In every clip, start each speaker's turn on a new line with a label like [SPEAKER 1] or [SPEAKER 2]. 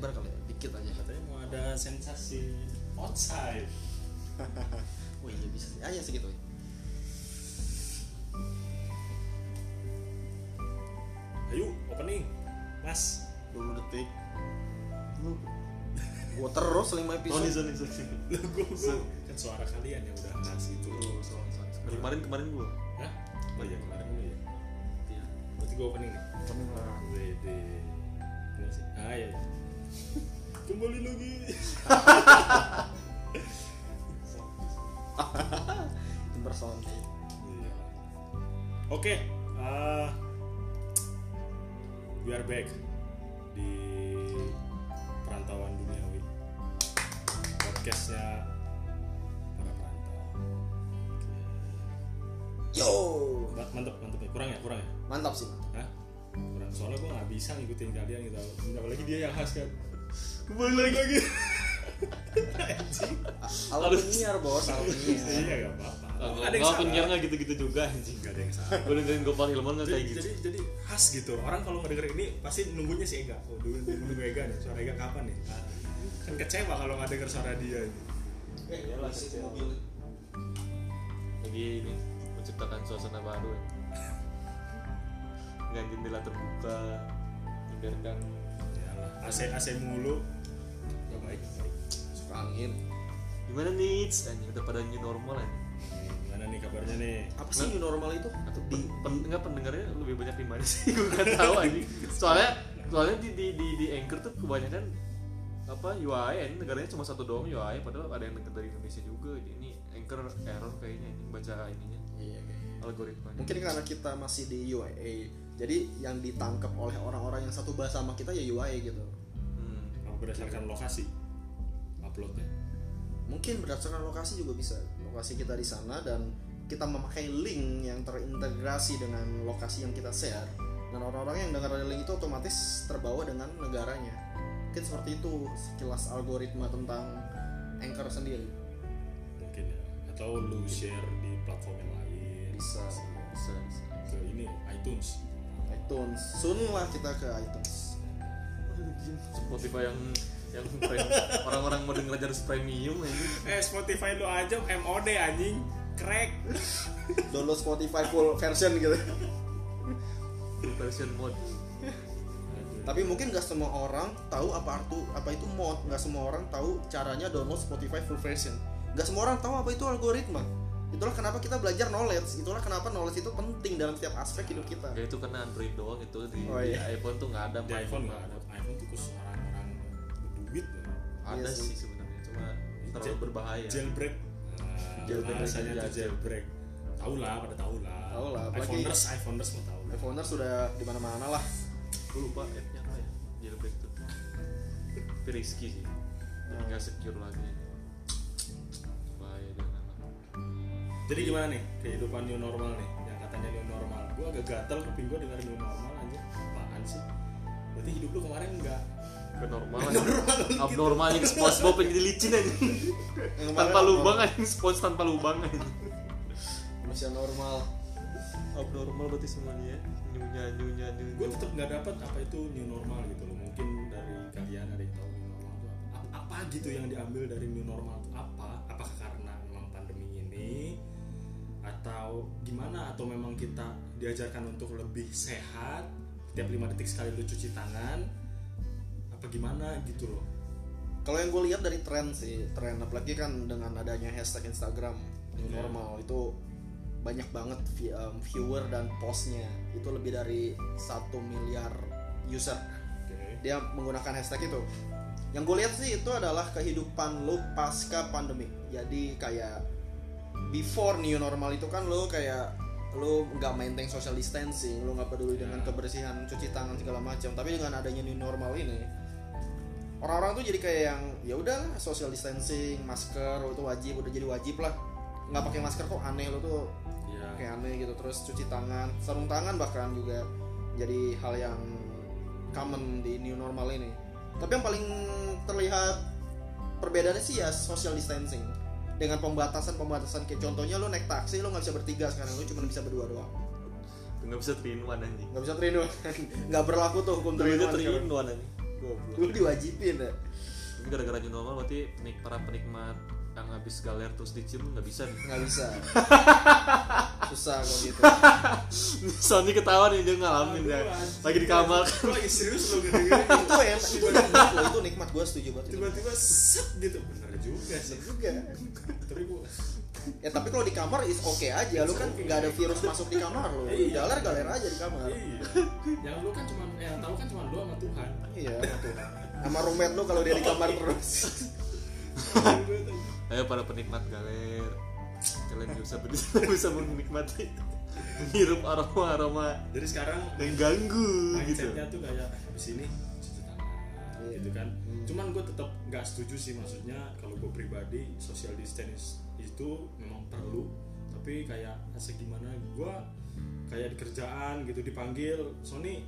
[SPEAKER 1] lebar kali ya? Dikit aja.
[SPEAKER 2] Katanya mau ada sensasi outside.
[SPEAKER 1] Oh iya bisa sih. Aja segitu
[SPEAKER 2] ayo opening mas.
[SPEAKER 1] 20 detik lu. Gua terus 5 episode.
[SPEAKER 2] Loh, gua, gua, kan suara kalian yang udah khas itu.
[SPEAKER 3] Oh, sorry, sorry. kemarin kemarin gua.
[SPEAKER 2] Hah? oh iya kemarin dulu ya
[SPEAKER 3] iya.
[SPEAKER 2] Berarti gue opening nih?
[SPEAKER 1] Opening lah.
[SPEAKER 2] Wede. Ini sih. Ah iya, iya. Kembali lagi
[SPEAKER 1] sound
[SPEAKER 2] Iya. Oke, eh, we are back di perantauan duniawi. Podcastnya para perantau.
[SPEAKER 1] yo
[SPEAKER 2] Ma- Mantep, mantep ya. Kurang ya, kurang ya.
[SPEAKER 1] mantap sih mantap.
[SPEAKER 2] Hah? Kurang. Soalnya gue nggak bisa ngikutin kalian gitu. Apalagi dia yang khas kan. Kembali lagi. Lagi. Anjing.
[SPEAKER 1] aluminiar bos
[SPEAKER 2] Iya gak apa-apa. Ada yang
[SPEAKER 3] penyiar nggak gitu-gitu juga anjing.
[SPEAKER 2] Gak ada yang salah.
[SPEAKER 3] gue dengerin Gopal Hilman nggak
[SPEAKER 2] jadi,
[SPEAKER 3] kayak gitu.
[SPEAKER 2] jadi jadi khas gitu. Orang kalau ngedenger ini pasti nunggunya si Ega. Oh dulu nunggu Ega nih. Suara Ega kapan nih? Ah, kan kecewa kalau nggak denger suara dia ini.
[SPEAKER 1] Eh isi
[SPEAKER 3] kecil.
[SPEAKER 1] mobil.
[SPEAKER 3] Lagi ini menciptakan suasana baru ya. dengan jendela terbuka membiarkan
[SPEAKER 2] Yalah, AC AC mulu
[SPEAKER 1] angin.
[SPEAKER 3] Gimana nih anjing udah pada new normal anjing.
[SPEAKER 2] Hmm, gimana nih kabarnya nih?
[SPEAKER 1] Apa sih new normal itu?
[SPEAKER 3] Atau di pen, enggak pendengarnya lebih banyak di mana sih? Gue nggak tahu anjing. Soalnya soalnya di di di, di anchor tuh kebanyakan apa UAE ini negaranya cuma satu doang UAE padahal ada yang denger dari Indonesia juga. Ini anchor error kayaknya ini baca ininya.
[SPEAKER 1] Iya
[SPEAKER 3] algoritmanya.
[SPEAKER 1] Mungkin karena kita masih di UAE jadi yang ditangkap oleh orang-orang yang satu bahasa sama kita ya UAE gitu.
[SPEAKER 3] Hmm.
[SPEAKER 2] berdasarkan lokasi uploadnya.
[SPEAKER 1] Mungkin berdasarkan lokasi juga bisa. Lokasi kita di sana dan kita memakai link yang terintegrasi dengan lokasi yang kita share. Dan orang-orang yang dengar dari link itu otomatis terbawa dengan negaranya. Mungkin seperti itu sekilas algoritma tentang anchor sendiri.
[SPEAKER 2] Mungkin ya. Atau lu share di platform yang lain.
[SPEAKER 1] Bisa
[SPEAKER 3] bisa, bisa.
[SPEAKER 2] ke ini iTunes.
[SPEAKER 1] iTunes. Soon lah kita ke iTunes.
[SPEAKER 3] Spotify yang yang orang-orang mau denger aja harus premium ini
[SPEAKER 2] eh Spotify lu aja MOD anjing. Crack
[SPEAKER 1] download Spotify full version gitu.
[SPEAKER 3] Version mode
[SPEAKER 1] tapi mungkin nggak semua orang tahu apa itu apa itu mod. Nggak semua orang tahu caranya download Spotify full version. Nggak semua orang tahu apa itu algoritma. Itulah kenapa kita belajar knowledge. Itulah kenapa knowledge itu penting dalam setiap aspek hidup kita.
[SPEAKER 3] Gak itu kan Android doang itu di,
[SPEAKER 1] Oh,
[SPEAKER 3] di
[SPEAKER 1] iya.
[SPEAKER 3] iPhone tuh nggak ada
[SPEAKER 2] di iPhone nggak ada. iPhone tuh khusus ya.
[SPEAKER 3] Ada
[SPEAKER 1] Iya
[SPEAKER 3] sih.
[SPEAKER 1] sih.
[SPEAKER 3] sebenarnya cuma terlalu berbahaya.
[SPEAKER 2] jailbreak. Nah,
[SPEAKER 1] Jailbreak,
[SPEAKER 2] bahasanya
[SPEAKER 3] iya,
[SPEAKER 2] tuh jailbreak. Tahu lah pada tahu lah.
[SPEAKER 1] Tahu lah,
[SPEAKER 2] iPhoneers iPhoneers mau tahu lah
[SPEAKER 1] iPhoneer sudah di mana-mana lah.
[SPEAKER 3] Gue lupa app-nya apa ya jailbreak tuh. Tapi risky sih.
[SPEAKER 1] Hmm.
[SPEAKER 3] nggak secure lagi. Bahaya jangan lah
[SPEAKER 2] jadi gimana nih kehidupan new normal nih? Yang katanya new normal. Gue agak gatel kuping gue dengar new normal aja apaan sih? Berarti hidup lu kemarin enggak
[SPEAKER 3] ke normal aja abnormal yang SpongeBob yang jadi licin aja.
[SPEAKER 1] Yang
[SPEAKER 3] tanpa lubang aja spons tanpa lubang aja.
[SPEAKER 1] Manusia normal
[SPEAKER 3] abnormal berarti semuanya ya. Nyunya nyunya
[SPEAKER 2] gue
[SPEAKER 3] nyunya
[SPEAKER 2] tetap nggak dapat apa itu new normal gitu loh. Mungkin dari kalian ada yang tahu new normal itu apa. Apa, apa gitu yang diambil dari new normal itu apa? Apakah karena memang pandemi ini? Atau gimana? Atau memang kita diajarkan untuk lebih sehat? Tiap lima detik sekali lu cuci tangan apa gimana gitu loh.
[SPEAKER 1] Kalau yang gue lihat dari tren sih tren apalagi kan dengan adanya hashtag Instagram new
[SPEAKER 2] Iya.
[SPEAKER 1] normal itu banyak banget vi- viewer dan postnya. Itu lebih dari satu miliar user.
[SPEAKER 2] Oke.
[SPEAKER 1] Dia menggunakan hashtag itu. Yang gue lihat sih itu adalah kehidupan lo pasca pandemi. Jadi kayak before new normal itu kan lo kayak lo nggak maintain social distancing lo nggak peduli dengan
[SPEAKER 2] Ya.
[SPEAKER 1] kebersihan cuci tangan segala macam. Tapi dengan adanya new normal ini orang-orang tuh jadi kayak yang ya udah social distancing masker itu wajib udah jadi wajib lah. Nggak pakai masker kok aneh lo tuh.
[SPEAKER 2] Ya
[SPEAKER 1] kayak aneh gitu terus cuci tangan sarung tangan bahkan juga jadi hal yang common di new normal ini. Tapi yang paling terlihat perbedaannya sih ya social distancing. Dengan pembatasan pembatasan kayak contohnya lo naik taksi lo nggak bisa bertiga sekarang lo cuma bisa berdua doang.
[SPEAKER 3] Nggak bisa three in one anjing.
[SPEAKER 1] Nggak bisa three in one. Nggak berlaku tuh hukum three in
[SPEAKER 3] itu
[SPEAKER 1] one
[SPEAKER 3] three
[SPEAKER 1] sekarang.
[SPEAKER 3] in one anjing
[SPEAKER 1] lu diwajibin ya
[SPEAKER 3] Tapi gara-gara new normal berarti penik para penikmat yang habis galer terus dicium nggak bisa nih.
[SPEAKER 1] nggak bisa. Susah kalau gitu.
[SPEAKER 3] Sony ketawa nih dia ngalamin ya. Lagi di kamar.
[SPEAKER 2] Gue lagi serius lo gede-gede
[SPEAKER 1] itu ya itu nikmat loh itu nikmat gue setuju banget. Itu.
[SPEAKER 2] tiba-tiba set gitu. Bener juga sih.
[SPEAKER 1] Juga.
[SPEAKER 2] Tapi gue
[SPEAKER 1] ya tapi kalau di kamar is oke aja lu kan nggak ada virus masuk di kamar lu
[SPEAKER 2] Iya.
[SPEAKER 1] galer galer aja di kamar
[SPEAKER 2] iya yang lu kan cuma yang tahu kan cuma lu sama Tuhan
[SPEAKER 1] iya betul. sama roommate lu kalau dia di kamar terus
[SPEAKER 3] Ayo para penikmat galer. Kalian bisa bisa menikmati menghirup aroma-aroma
[SPEAKER 2] jadi sekarang
[SPEAKER 3] yang ganggu gitu.
[SPEAKER 2] mindsetnya tuh kayak di sini
[SPEAKER 1] Iya.
[SPEAKER 2] gitu kan cuman gue tetap nggak setuju sih maksudnya kalau gue pribadi social distance itu memang perlu tapi kayak asik gimana? Gue kayak di kerjaan gitu dipanggil Sony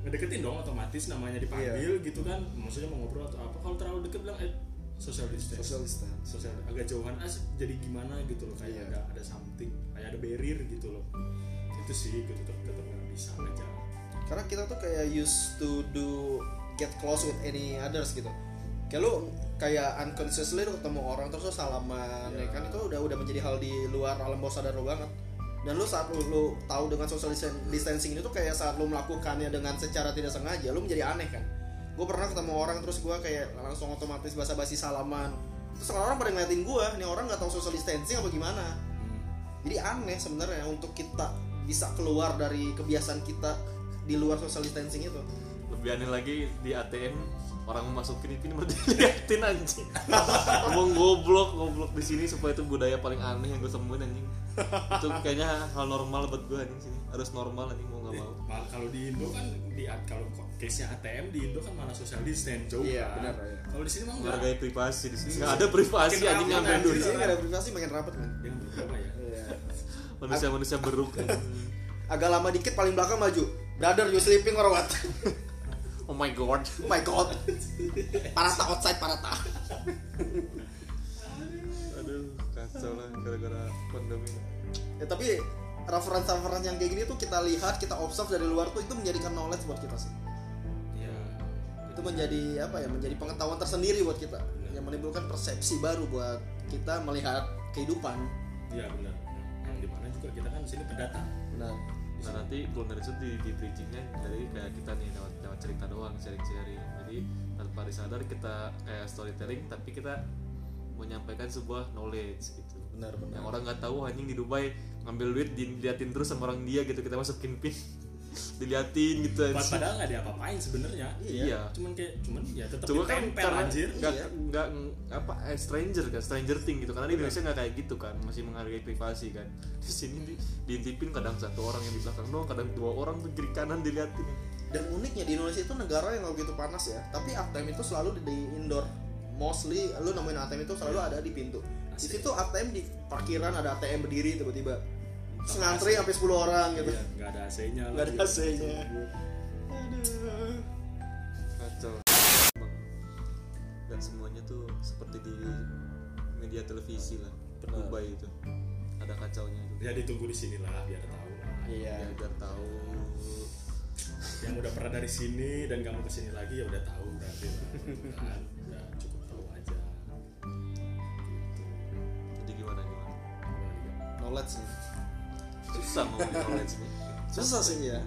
[SPEAKER 2] ngedeketin dong otomatis namanya dipanggil
[SPEAKER 1] Iya.
[SPEAKER 2] gitu kan. Maksudnya mau ngobrol atau apa? Kalau terlalu deket bilang eh social distance.
[SPEAKER 1] Social distance.
[SPEAKER 2] Sosial agak jauhan as jadi gimana? gitu loh. Kayak
[SPEAKER 1] Iya.
[SPEAKER 2] ada ada something kayak ada barrier gitu loh. Itu sih gue tetap tetap nggak bisa aja.
[SPEAKER 1] Karena kita tuh kayak used to do get close with any others gitu kayak lu kayak unconsciously lu ketemu orang terus lu salaman ya
[SPEAKER 2] Ya.
[SPEAKER 1] kan? Itu udah udah menjadi hal di luar alam bawah sadar lu banget. Dan lu saat lu, lu tahu dengan social distan- distancing itu kayak saat lu melakukannya dengan secara tidak sengaja lu menjadi aneh kan? Gue pernah ketemu orang terus gue kayak langsung otomatis basa-basi salaman. Terus orang pada ngeliatin gue nih orang nggak tahu social distancing apa gimana. Jadi aneh sebenarnya untuk kita bisa keluar dari kebiasaan kita di luar social distancing itu.
[SPEAKER 3] Lebih aneh lagi di ATM orang masukin pin berarti liatin anjing. Ngomong goblok goblok di sini supaya itu budaya paling aneh yang gue temuin anjing. Itu kayaknya hal normal buat gue anjing sini. Harus normal anjing mau nggak mau.
[SPEAKER 2] Mal kalau di Indo kan di kalau case nya ATM di Indo kan mana social distance jauh
[SPEAKER 1] Iya,
[SPEAKER 2] kan.
[SPEAKER 1] benar, iya.
[SPEAKER 2] Kalau di sini mah enggak.
[SPEAKER 3] Menghargai privasi di sini. Nggak ada privasi anjing yang
[SPEAKER 2] anjing.
[SPEAKER 1] di sini nggak ada privasi makin rapat kan
[SPEAKER 2] Dia berapa ya?
[SPEAKER 3] Manusia-manusia beruk.
[SPEAKER 1] agak lama dikit paling belakang maju brother you sleeping or what
[SPEAKER 3] Oh my god.
[SPEAKER 1] oh my god parata outside parata
[SPEAKER 3] Aduh, kacau lah gara-gara pandemi.
[SPEAKER 1] ya tapi referensi-referensi yang kayak gini tuh kita lihat kita observe dari luar tuh itu menjadikan knowledge buat kita sih
[SPEAKER 2] Iya.
[SPEAKER 1] itu menjadi apa ya menjadi pengetahuan tersendiri buat kita yang menimbulkan persepsi baru buat kita melihat kehidupan
[SPEAKER 2] Iya benar. Yang di mana juga kita kan di sini pendatang.
[SPEAKER 1] benar
[SPEAKER 3] Nah nanti kalau dari itu di, di bridgingnya dari kayak kita nih lewat, lewat cerita doang sharing-sharing. Jadi tanpa disadar kita kayak storytelling tapi kita menyampaikan sebuah knowledge gitu.
[SPEAKER 1] Benar benar.
[SPEAKER 3] Yang orang nggak tahu anjing di Dubai ngambil duit diliatin terus sama orang dia gitu. Kita masukin pin diliatin gitu
[SPEAKER 2] Pad-
[SPEAKER 3] anjing.
[SPEAKER 2] Padahal nggak diapa-apain sebenarnya.
[SPEAKER 3] Iya.
[SPEAKER 2] Cuman kayak cuman ya tetap
[SPEAKER 3] Cuma kan karena
[SPEAKER 2] anjir.
[SPEAKER 3] nggak
[SPEAKER 1] Iya.
[SPEAKER 3] nggak apa eh, stranger kan stranger thing gitu karena di Indonesia nggak kayak gitu kan masih menghargai privasi kan di sini di, diintipin kadang satu orang yang di belakang doang kadang dua orang tuh kiri kanan diliatin
[SPEAKER 1] dan uniknya di Indonesia itu negara yang nggak begitu panas ya tapi ATM itu selalu di, di indoor mostly lu nemuin ATM itu selalu ada di pintu di situ ATM di parkiran ada ATM berdiri tiba-tiba ngantri sampai 10 orang gitu
[SPEAKER 2] Iya, nggak ada AC-nya.
[SPEAKER 1] nggak ada
[SPEAKER 2] lagi.
[SPEAKER 1] AC-nya
[SPEAKER 3] kacau Emang. dan semuanya tuh seperti di media televisi lah. Dubai itu ada kacaunya itu
[SPEAKER 2] Ya ditunggu di sini lah biar tahu lah.
[SPEAKER 1] iya
[SPEAKER 3] ya, biar tahu
[SPEAKER 2] Yang udah pernah dari sini dan kamu ke sini lagi ya udah tahu berarti lah. Kan? Udah cukup tahu aja. Gitu.
[SPEAKER 3] jadi gimana gimana
[SPEAKER 1] knowledge nih
[SPEAKER 3] susah ngomongin knowledge nih
[SPEAKER 1] susah sih ya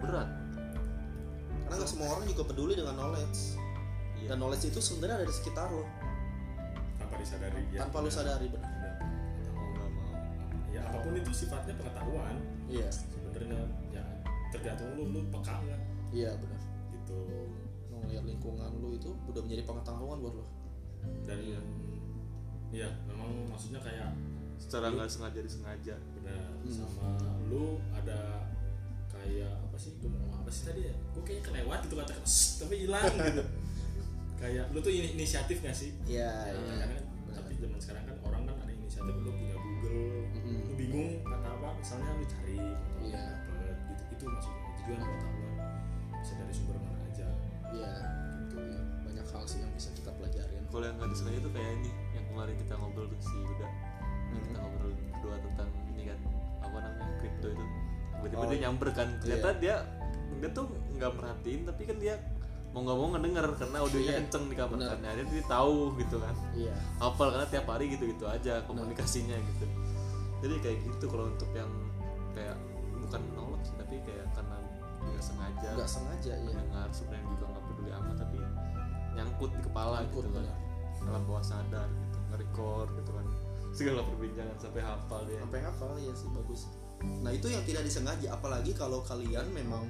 [SPEAKER 3] berat.
[SPEAKER 1] Karena nggak semua orang juga peduli dengan knowledge.
[SPEAKER 3] Iya.
[SPEAKER 1] Dan knowledge itu sebenarnya ada di sekitar lo.
[SPEAKER 2] Tanpa disadari ya.
[SPEAKER 1] tanpa lu sadari benar.
[SPEAKER 3] Mau mau
[SPEAKER 2] Ya apa pun itu sifatnya pengetahuan.
[SPEAKER 1] iya.
[SPEAKER 2] Sebenarnya ya tergantung lu lu peka nggak?
[SPEAKER 1] Iya benar.
[SPEAKER 2] Gitu.
[SPEAKER 1] lu ngeliat lingkungan lu itu udah menjadi pengetahuan buat lo.
[SPEAKER 2] Dan
[SPEAKER 3] Iya.
[SPEAKER 2] Iya, memang maksudnya kayak
[SPEAKER 3] secara nggak sengaja disengaja
[SPEAKER 2] benar
[SPEAKER 1] Hmm.
[SPEAKER 2] sama lu ada kayak apa sih? Gue mau ngomong apa sih tadi ya? Gue kayaknya kelewat gitu kata tapi hilang gitu. Kayak lu tuh ini inisiatif gak sih?
[SPEAKER 1] Iya
[SPEAKER 2] Nah,
[SPEAKER 1] iya.
[SPEAKER 2] karena kan tapi zaman sekarang kan orang kan ada inisiatif lu punya Google.
[SPEAKER 1] Mm-mm.
[SPEAKER 2] lu bingung kata apa misalnya lu cari atau
[SPEAKER 1] Iya.
[SPEAKER 2] dapet gitu. Itu maksudnya tujuan pengetahuan bisa dari sumber mana aja.
[SPEAKER 1] Iya
[SPEAKER 2] gitu
[SPEAKER 1] banyak hal sih yang bisa kita pelajarin.
[SPEAKER 3] Kalau yang nggak disengaja tuh kayak ini yang kemarin kita ngobrol tuh si Yuda. Yang kita ngobrol berdua tentang ini kan apa namanya kripto itu. Tiba-tiba
[SPEAKER 1] Oh,
[SPEAKER 3] dia nyamper kan. Ternyata dia dia tuh nggak merhatiin tapi kan dia mau nggak mau ngedenger karena audionya
[SPEAKER 1] Iya,
[SPEAKER 3] kenceng di kamar kan akhirnya dia tahu gitu kan.
[SPEAKER 1] Iya.
[SPEAKER 3] Hafal karena tiap hari gitu gitu aja komunikasinya gitu. Jadi kayak gitu kalau untuk yang kayak bukan nolak sih tapi kayak karena nggak sengaja
[SPEAKER 1] nggak sengaja ya
[SPEAKER 3] dengar sebenarnya juga nggak peduli amat tapi nyangkut di kepala
[SPEAKER 1] Nyangkut,
[SPEAKER 3] gitu kan.
[SPEAKER 2] Iya.
[SPEAKER 3] dalam bawah sadar gitu nge-record gitu kan segala perbincangan sampai hafal dia.
[SPEAKER 1] Sampai hafal ya sih bagus. Nah itu yang tidak disengaja apalagi kalau kalian memang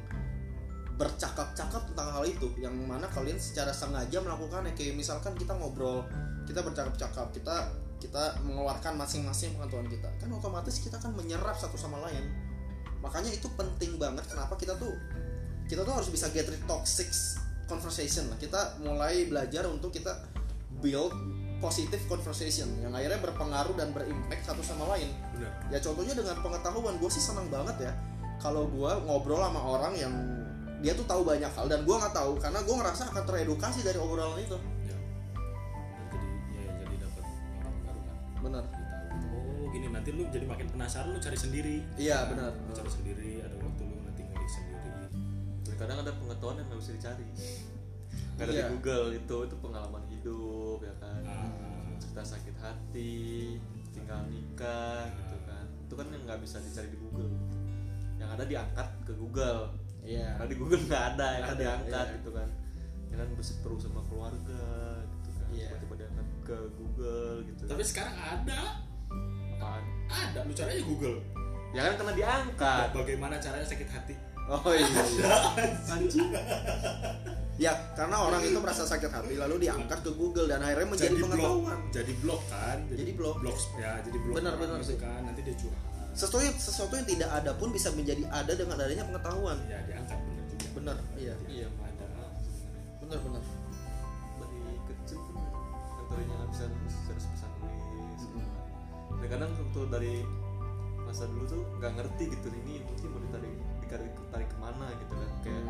[SPEAKER 1] bercakap-cakap tentang hal itu yang mana kalian secara sengaja melakukannya. Kayak misalkan kita ngobrol kita bercakap-cakap kita kita mengeluarkan masing-masing pengetahuan kita. Kan otomatis kita kan menyerap satu sama lain. Makanya itu penting banget kenapa kita tuh kita tuh harus bisa get rid toxic conversation lah. Kita mulai belajar untuk kita build positive conversation yang akhirnya berpengaruh dan berimpact satu sama lain.
[SPEAKER 4] Benar.
[SPEAKER 1] Ya contohnya dengan pengetahuan gue sih senang banget ya kalau gue ngobrol sama orang yang dia tuh tahu banyak hal dan gue nggak tahu karena gue ngerasa akan teredukasi dari obrolan itu.
[SPEAKER 4] Ya. Dan jadi ya jadi dapat orang baru kan. Gitu. oh gini nanti lu jadi makin penasaran lu cari sendiri.
[SPEAKER 1] Iya, benar.
[SPEAKER 4] lu cari sendiri ada waktu lu nanti ngulik sendiri.
[SPEAKER 3] Dan kadang ada pengetahuan yang nggak bisa dicari nggak ada
[SPEAKER 1] Iya.
[SPEAKER 3] di Google itu itu pengalaman hidup ya kan.
[SPEAKER 4] Ah.
[SPEAKER 3] cerita sakit hati tinggal nikah gitu kan. Itu kan yang nggak bisa dicari di Google. Yang ada diangkat ke Google.
[SPEAKER 1] Iya.
[SPEAKER 3] Karena di Google nggak ada yang ada
[SPEAKER 1] ada,
[SPEAKER 3] diangkat
[SPEAKER 1] iya.
[SPEAKER 3] gitu kan. Ya kan berseteru sama keluarga gitu kan.
[SPEAKER 1] Iya.
[SPEAKER 3] tiba-tiba diangkat ke Google gitu
[SPEAKER 4] tapi sekarang ada.
[SPEAKER 3] Apaan?
[SPEAKER 4] Ada lu caranya Google.
[SPEAKER 3] Ya kan karena diangkat.
[SPEAKER 4] Bagaimana caranya sakit hati
[SPEAKER 1] oh iya, iya. ya karena orang itu merasa sakit hati lalu diangkat ke Google dan akhirnya menjadi
[SPEAKER 4] jadi blog
[SPEAKER 1] pengetahuan.
[SPEAKER 4] Jadi blog kan
[SPEAKER 1] Jadi blog.
[SPEAKER 4] blog ya jadi blog
[SPEAKER 1] Benar, benar
[SPEAKER 4] gitu
[SPEAKER 1] sih.
[SPEAKER 4] kan nanti dia curhat.
[SPEAKER 1] Sesuatu sesuatu yang tidak ada pun bisa menjadi ada dengan adanya pengetahuan.
[SPEAKER 4] Ya diangkat bener juga.
[SPEAKER 1] Benar iya
[SPEAKER 3] iya. ada.
[SPEAKER 1] Benar benar.
[SPEAKER 3] Dari kecil kan yang tadinya nggak bisa harus gitu kan. dan kadang waktu dari masa dulu tuh nggak ngerti gitu ini mungkin ditarik tarik ke mana gitu kan. Kayak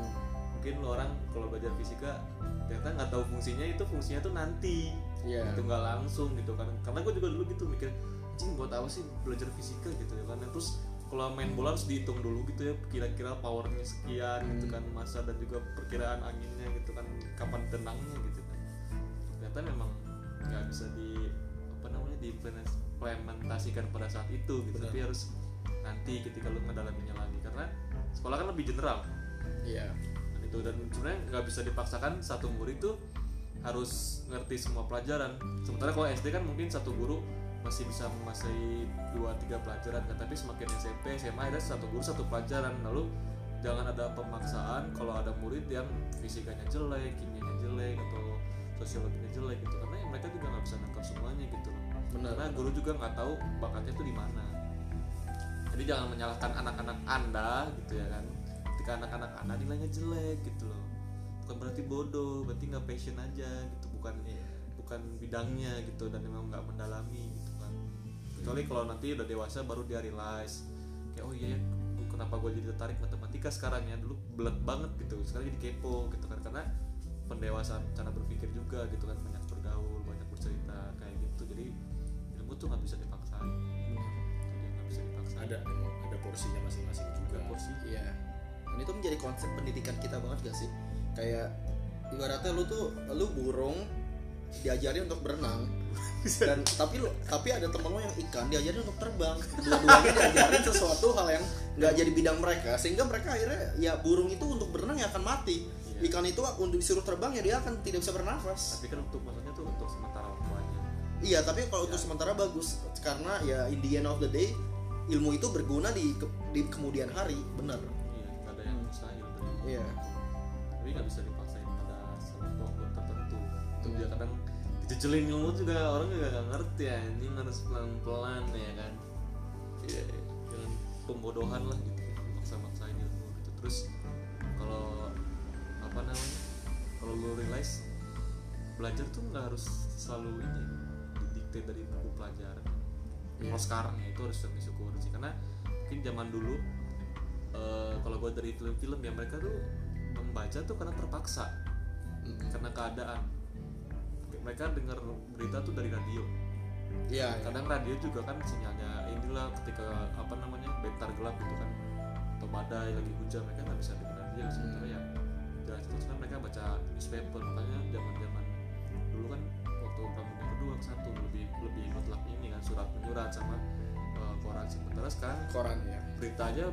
[SPEAKER 3] mungkin lo orang kalau belajar fisika ternyata nggak tahu fungsinya itu fungsinya tuh nanti.
[SPEAKER 1] Iya.
[SPEAKER 3] Itu nggak langsung gitu kan. Karena gue juga dulu gitu mikir cing buat apa sih belajar fisika? Gitu ya kan. Terus kalau main bola harus dihitung dulu gitu ya kira-kira powernya sekian gitu kan masa dan juga perkiraan anginnya gitu kan kapan tenangnya gitu kan. Ternyata memang nggak bisa di apa namanya diimplementasikan pada saat itu gitu.
[SPEAKER 1] Benar.
[SPEAKER 3] tapi harus nanti ketika lu ngedalaminya lagi. Karena sekolah kan lebih general.
[SPEAKER 1] Iya.
[SPEAKER 3] Dan itu dan sebenarnya nggak bisa dipaksakan satu murid tuh harus ngerti semua pelajaran. Sementara kalau SD kan mungkin satu guru masih bisa menguasai dua tiga pelajaran kan tapi semakin SMP SMA ada satu guru satu pelajaran. Lalu jangan ada pemaksaan kalau ada murid yang fisikanya jelek kimianya jelek atau sosiologinya jelek gitu. Karena ya mereka juga nggak bisa nangkap semuanya gitu loh. Karena guru juga nggak tahu bakatnya tuh di mana jadi jangan menyalahkan anak-anak anda gitu ya kan. Ketika anak-anak anda nilainya jelek gitu loh. Bukan berarti bodoh berarti nggak passion aja gitu. Bukan bukan bidangnya gitu dan memang nggak mendalami gitu kan. Kecuali kalau nanti udah dewasa baru dia realize kayak oh iya ya, kenapa gue jadi tertarik matematika sekarang ya? Dulu belet banget gitu sekarang jadi kepo gitu kan. Karena pendewasaan cara berpikir juga gitu kan. Banyak bergaul banyak bercerita kayak gitu. Jadi ilmu tuh nggak bisa
[SPEAKER 4] ada ada porsinya masing-masing juga.
[SPEAKER 3] Ada porsi
[SPEAKER 1] Iya. Dan itu menjadi konsep pendidikan kita banget gak sih? Kayak ibaratnya lu tuh lu burung diajarin untuk berenang. Dan tapi lu tapi ada temen lo yang ikan diajarin untuk terbang. Dua-duanya diajarin sesuatu hal yang nggak jadi bidang mereka. Sehingga mereka akhirnya ya burung itu untuk berenang ya akan mati.
[SPEAKER 3] Iya.
[SPEAKER 1] ikan itu untuk disuruh terbang ya dia akan tidak bisa bernafas.
[SPEAKER 3] Tapi kan untuk maksudnya tuh untuk sementara waktu aja
[SPEAKER 1] iya tapi kalau untuk
[SPEAKER 3] Ya.
[SPEAKER 1] sementara bagus. Karena ya in the end of the day ilmu itu berguna di ke- di kemudian hari benar.
[SPEAKER 3] Iya ada yang mustahil dari
[SPEAKER 1] Iya.
[SPEAKER 3] tapi nggak bisa dipaksain pada waktu tertentu. Itu dia kadang dijejelin ilmu juga orang juga nggak ngerti ya. Ini harus pelan pelan ya kan? Iya iya. jangan pembodohan lah gitu. Maksa maksain ilmu gitu. Terus kalau apa namanya? Kalau lu realize belajar tuh nggak harus selalu ini didikte dari buku pelajaran
[SPEAKER 1] Iya.
[SPEAKER 3] kalau sekarang ya itu harus yang disyukuri sih. Karena mungkin zaman dulu eh, kalau gue dari film-film ya mereka tuh membaca tuh karena terpaksa.
[SPEAKER 1] Mm-mm.
[SPEAKER 3] karena keadaan. Mereka dengar berita tuh dari radio.
[SPEAKER 1] Iya, iya.
[SPEAKER 3] kadang radio juga kan sinyalnya inilah ketika apa namanya bentar gelap gitu kan. Atau badai lagi hujan mereka nggak bisa dengar radio. Aja sementara ya jelas itu kan mereka baca newspaper. Makanya zaman zaman dulu kan waktu perang kedua satu lebih lebih mutlak ini kan surat menyurat sama eh, koran sementara sekarang
[SPEAKER 1] koran ya
[SPEAKER 3] berita aja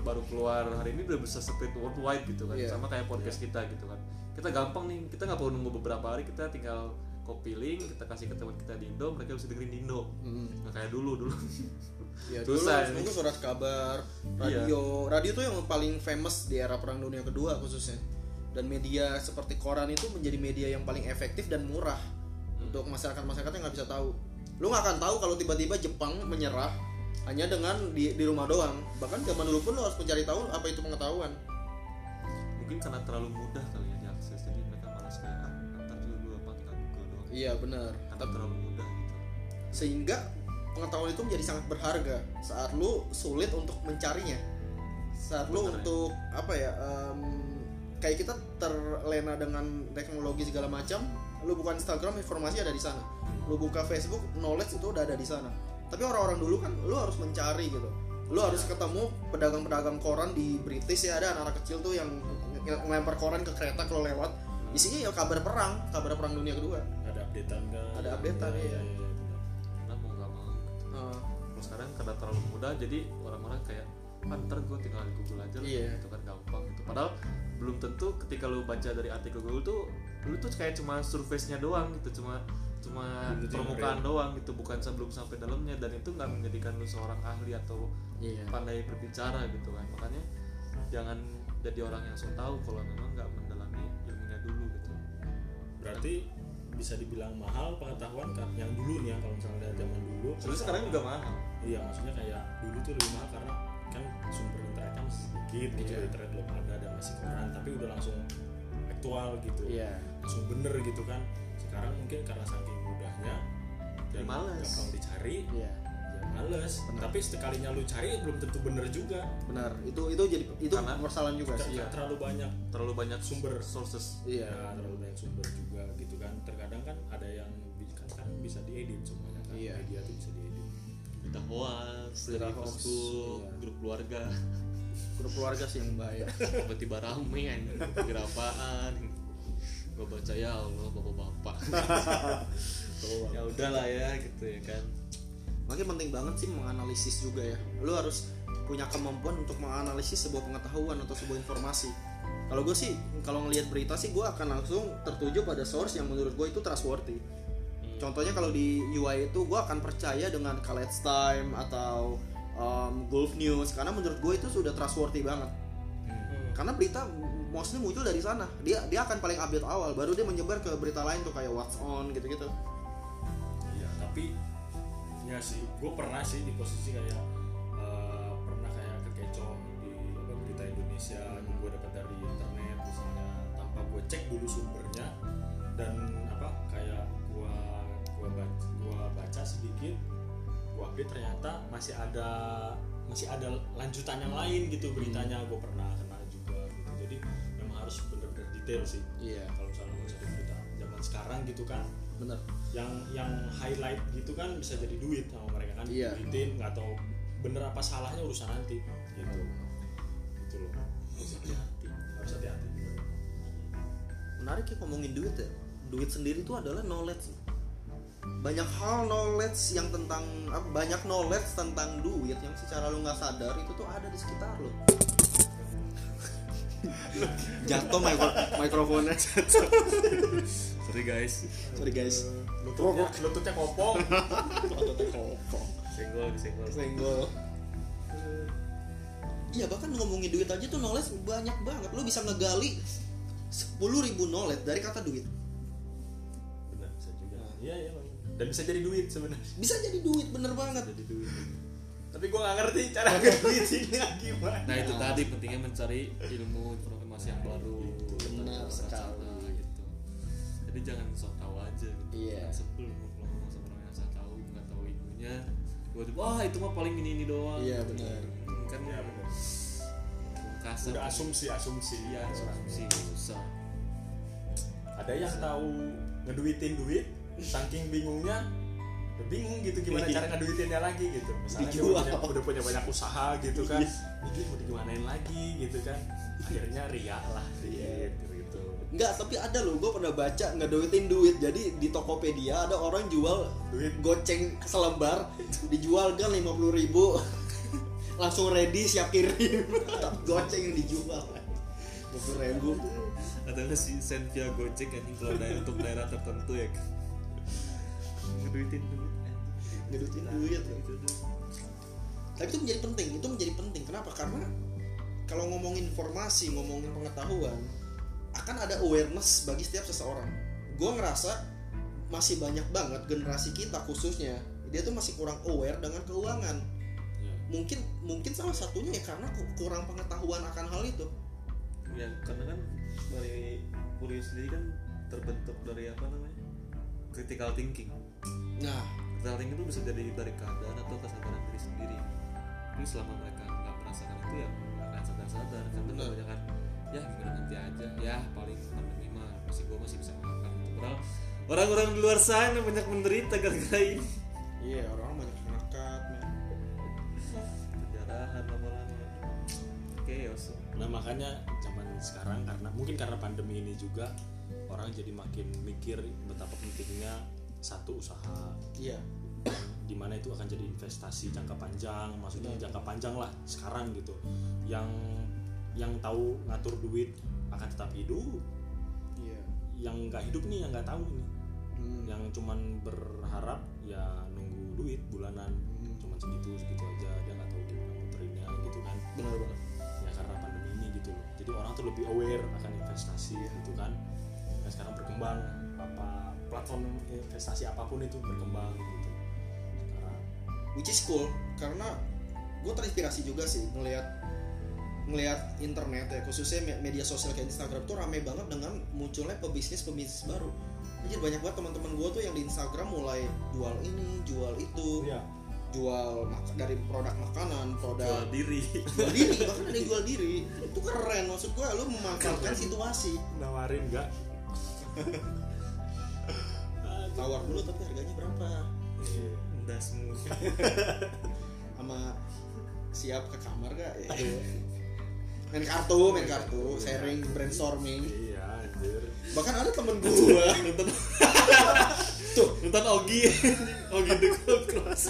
[SPEAKER 3] baru keluar hari ini udah bisa spread worldwide gitu kan
[SPEAKER 1] Iya.
[SPEAKER 3] sama kayak podcast kita gitu kan kita gampang nih kita nggak perlu nunggu beberapa hari kita tinggal copy link kita kasih ke teman kita di Indo mereka bisa dengerin di Indo
[SPEAKER 1] Hmm.
[SPEAKER 3] nggak kayak dulu dulu
[SPEAKER 1] Ya dulu
[SPEAKER 3] Susah
[SPEAKER 1] nunggu surat kabar,
[SPEAKER 3] Iya.
[SPEAKER 1] radio. Radio tuh yang paling famous di era Perang Dunia Kedua khususnya. Dan media seperti koran itu menjadi media yang paling efektif dan murah untuk masyarakat-masyarakat yang nggak bisa tahu. Lu nggak akan tahu kalau tiba-tiba Jepang menyerah hanya dengan di, di rumah doang. Bahkan zaman dulu pun lu harus mencari tahu apa itu pengetahuan.
[SPEAKER 3] mungkin karena terlalu mudah kali ya diakses jadi mereka malas kayak ah ntar juga dulu apa tinggal google doang
[SPEAKER 1] Iya benar.
[SPEAKER 3] karena terlalu mudah gitu
[SPEAKER 1] Sehingga pengetahuan itu menjadi sangat berharga saat lu sulit untuk mencarinya. Saat lu
[SPEAKER 3] Bener ya.
[SPEAKER 1] untuk apa ya? em, kayak kita terlena dengan teknologi segala macam, lu buka Instagram informasi ada di sana. Lu buka Facebook knowledge itu udah ada di sana. Tapi orang-orang dulu kan lu harus mencari gitu. Lu harus ketemu pedagang-pedagang koran di British ya ada anak-anak kecil tuh yang ng- ngelempar koran ke kereta kalau lewat. Isinya ya kabar perang, kabar perang dunia kedua.
[SPEAKER 2] ada updatean kan
[SPEAKER 1] Ada updatean, iya.
[SPEAKER 2] benar.
[SPEAKER 3] karena mau nggak mau sekarang karena terlalu mudah jadi orang-orang kayak ah, ntar gue tinggal di Google aja lah
[SPEAKER 1] Iya.
[SPEAKER 3] gitu kan gampang gitu padahal belum tentu ketika lu baca dari artikel Google tuh lu tuh kayak cuma surface-nya doang gitu cuma cuma
[SPEAKER 2] yang
[SPEAKER 3] permukaan doang gitu bukan sebelum sampai dalamnya dan itu nggak menjadikan lu seorang ahli atau
[SPEAKER 1] Iya.
[SPEAKER 3] pandai berbicara gitu kan makanya jangan jadi orang yang so tahu kalau memang nggak mendalami ilmunya dulu gitu
[SPEAKER 2] berarti bisa dibilang mahal pengetahuan kan yang dulu nih ya kalau misalnya dari zaman dulu
[SPEAKER 3] Sebenarnya sekarang juga mahal
[SPEAKER 2] iya maksudnya kayak dulu tuh lebih mahal karena kan sumber internetnya masih sedikit gitu
[SPEAKER 1] Iya.
[SPEAKER 2] internet belum ada dan masih koran tapi udah langsung aktual gitu
[SPEAKER 1] Iya.
[SPEAKER 2] Langsung bener gitu kan sekarang mungkin karena saking mudahnya dan
[SPEAKER 3] Males.
[SPEAKER 2] gampang dicari
[SPEAKER 1] Iya.
[SPEAKER 2] ya males
[SPEAKER 1] Benar.
[SPEAKER 2] tapi sekalinya lu cari belum tentu bener juga
[SPEAKER 1] Benar. Itu itu jadi itu
[SPEAKER 3] Karena-
[SPEAKER 1] permasalahan juga sih.
[SPEAKER 3] Iya.
[SPEAKER 2] terlalu banyak
[SPEAKER 3] terlalu banyak
[SPEAKER 2] Sumber.
[SPEAKER 3] sources
[SPEAKER 1] Iya.
[SPEAKER 2] ya terlalu banyak sumber juga gitu kan terkadang kan ada yang kan sekarang bisa diedit semuanya kan
[SPEAKER 1] Iya.
[SPEAKER 2] media tuh bisa diedit
[SPEAKER 3] berita hoax
[SPEAKER 1] Berita
[SPEAKER 3] dari
[SPEAKER 1] hoax, iya.
[SPEAKER 3] grup keluarga
[SPEAKER 1] Grup keluarga sih yang bahaya.
[SPEAKER 3] tiba-tiba rame anjing kira baca ya Allah bapak-bapak ya udahlah ya gitu ya kan
[SPEAKER 1] Makanya penting banget sih menganalisis juga ya. Lu harus punya kemampuan untuk menganalisis sebuah pengetahuan atau sebuah informasi. Kalau gue sih, kalau ngelihat berita sih gue akan langsung tertuju pada source yang menurut gue itu trustworthy. Contohnya kalau di UI itu gue akan percaya dengan College Time atau um, Gulf News karena menurut gue itu sudah trustworthy banget. Karena berita mostly muncul dari sana. Dia dia akan paling update awal, baru dia menyebar ke berita lain tuh kayak What's On gitu-gitu.
[SPEAKER 2] Iya, tapi ya sih, gue pernah sih di posisi kayak eh, pernah kayak kekecoh di apa, berita Indonesia yang gue dapat dari internet misalnya tanpa gue cek dulu sumbernya dan apa kayak gue gue baca, gua baca sedikit gue update ternyata masih ada masih ada lanjutan yang lain gitu beritanya gue pernah harus benar-benar detail sih.
[SPEAKER 1] Iya,
[SPEAKER 2] kalau misalnya mau cari berita zaman sekarang gitu kan.
[SPEAKER 1] Bener.
[SPEAKER 2] yang yang highlight gitu kan bisa jadi duit sama mereka kan.
[SPEAKER 1] Iya.
[SPEAKER 2] duitin nggak tahu bener apa salahnya urusan nanti. Gitu. Gitu loh. Harus hati-hati. Harus hati-hati.
[SPEAKER 1] Menarik ya ngomongin duit ya. Duit sendiri itu adalah knowledge banyak hal knowledge yang tentang banyak knowledge tentang duit yang secara lu nggak sadar itu tuh ada di sekitar lu jatuh mikro mikrofonnya.
[SPEAKER 3] Sorry guys.
[SPEAKER 1] Sorry guys.
[SPEAKER 2] Lututnya lututnya kopong.
[SPEAKER 3] Senggol senggol.
[SPEAKER 1] Senggol. Iya bahkan ngomongin duit aja tuh knowledge banyak banget. Lu bisa ngegali 10.000 ribu knowledge dari kata duit.
[SPEAKER 2] Benar bisa juga. Iya iya Bang. dan bisa jadi duit sebenarnya.
[SPEAKER 1] Bisa jadi duit bener banget.
[SPEAKER 2] jadi duit tapi gue nggak ngerti cara ngeduitinnya gimana.
[SPEAKER 3] Nah itu tadi pentingnya mencari ilmu informasi yang baru
[SPEAKER 1] Benar sekali.
[SPEAKER 3] gitu. Jadi jangan sok tahu aja gitu.
[SPEAKER 1] Iya.
[SPEAKER 3] Jangan sebel lu kalau ngomong sama orang yang sok tahu nggak tahu ilmunya. Tiba-tiba wah itu mah paling ini ini doang.
[SPEAKER 1] Iya, benar.
[SPEAKER 3] Hmm, kan
[SPEAKER 2] Iya, benar.
[SPEAKER 3] kasar
[SPEAKER 2] udah asumsi asumsi.
[SPEAKER 3] Iya asumsi susah.
[SPEAKER 2] Ada yang tahu ngeduitin duit saking bingungnya bingung gitu gimana
[SPEAKER 1] Iya.
[SPEAKER 2] cara ngaduitinnya lagi gitu. Misalnya dia udah punya, udah punya banyak usaha gitu kan.
[SPEAKER 1] Iya.
[SPEAKER 2] ini mau digimanain lagi gitu kan. Akhirnya ria lah
[SPEAKER 1] Iya.
[SPEAKER 2] gitu. Gitu
[SPEAKER 1] Enggak, tapi ada loh, gue pernah baca ngeduitin duit. Jadi di Tokopedia ada orang jual
[SPEAKER 2] duit.
[SPEAKER 1] goceng selembar dijual kan 50 ribu. Langsung ready siap kirim goceng yang dijual. 50 ribu.
[SPEAKER 3] Atau nggak sih sen via gojek anjing kalau daerah untuk daerah tertentu ya. Ngeduitin duit
[SPEAKER 1] ngeduitin duit tapi itu menjadi penting itu menjadi penting. Kenapa? Karena kalau ngomongin informasi ngomongin pengetahuan akan ada awareness bagi setiap seseorang. Gue ngerasa masih banyak banget generasi kita khususnya dia tuh masih kurang aware dengan keuangan.
[SPEAKER 2] Ya.
[SPEAKER 1] mungkin mungkin salah satunya ya karena ku- kurang pengetahuan akan hal itu.
[SPEAKER 3] Ya karena kan dari kuliah sendiri kan terbentuk dari apa namanya? Critical thinking.
[SPEAKER 1] Nah
[SPEAKER 3] thinking itu bisa jadi dari keadaan atau kesadaran diri sendiri. Tapi selama mereka nggak merasakan itu ya nggak akan sadar-sadar. Karena kebanyakan ya gimana nanti aja. Ya paling pandemi mah masih gua masih bisa makan. Padahal orang-orang di luar sana banyak menderita gara-gara ini.
[SPEAKER 1] Iya orang banyak men.
[SPEAKER 3] penjarahan lama-lama. Chaos.
[SPEAKER 2] Nah makanya zaman sekarang karena mungkin karena pandemi ini juga orang jadi makin mikir betapa pentingnya satu usaha.
[SPEAKER 1] Iya.
[SPEAKER 2] Di mana itu akan jadi investasi jangka panjang maksudnya
[SPEAKER 1] Benar.
[SPEAKER 2] jangka panjang lah sekarang gitu. Yang yang tahu ngatur duit akan tetap hidup.
[SPEAKER 1] Iya.
[SPEAKER 2] Yang nggak hidup nih yang nggak tahu nih.
[SPEAKER 1] Hmm.
[SPEAKER 2] yang cuman berharap ya nunggu duit bulanan.
[SPEAKER 1] Hmm.
[SPEAKER 2] cuman segitu segitu aja dia nggak tahu gimana muterinnya gitu kan.
[SPEAKER 1] Benar banget.
[SPEAKER 2] Ya karena pandemi ini gitu loh. Jadi orang tuh lebih aware akan investasi gitu kan. Dan sekarang berkembang apa platform investasi apa pun itu berkembang gitu. Sekarang.
[SPEAKER 1] Which is cool karena gue terinspirasi juga sih ngelihat ngelihat internet ya khususnya me- media sosial kayak Instagram tuh rame banget dengan munculnya pebisnis pebisnis baru. Jadi banyak banget teman-teman gue tuh yang di Instagram mulai jual ini jual itu
[SPEAKER 2] ya
[SPEAKER 1] jual mak- dari produk makanan
[SPEAKER 3] jual
[SPEAKER 1] produk
[SPEAKER 3] diri.
[SPEAKER 1] jual diri bahkan ada yang jual diri. Itu keren maksud gue lu memanfaatkan situasi.
[SPEAKER 2] Nawarin nggak
[SPEAKER 1] tawar dulu tapi harganya berapa?
[SPEAKER 2] Iya.
[SPEAKER 3] udah semua
[SPEAKER 1] sama siap ke kamar gak ya main kartu main kartu sharing brainstorming.
[SPEAKER 2] Iya anjir.
[SPEAKER 1] Bahkan ada temen gua.
[SPEAKER 3] Nonton.
[SPEAKER 1] Tuh.
[SPEAKER 3] Nonton Ogi. Ogi the Gold Cross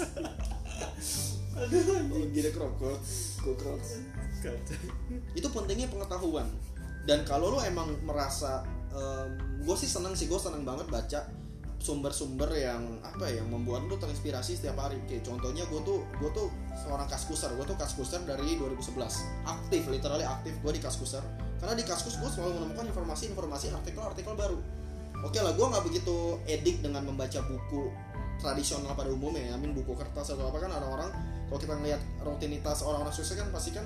[SPEAKER 1] gila krokot krokot
[SPEAKER 3] kacau
[SPEAKER 1] itu pentingnya pengetahuan. Dan kalau lu emang merasa gue sih seneng sih gue seneng banget baca sumber-sumber yang apa ya yang membuat lu terinspirasi setiap hari. Kayak contohnya gue tuh gue tuh seorang kaskuser gue tuh kaskuser dari 2011 aktif literally aktif gue di kaskuser karena di kaskus gue selalu menemukan informasi-informasi artikel-artikel baru. Oke lah gue nggak begitu edik dengan membaca buku tradisional pada umumnya. Ya amin buku kertas atau apa kan orang-orang kalau kita ngelihat rutinitas orang-orang sukses kan pasti kan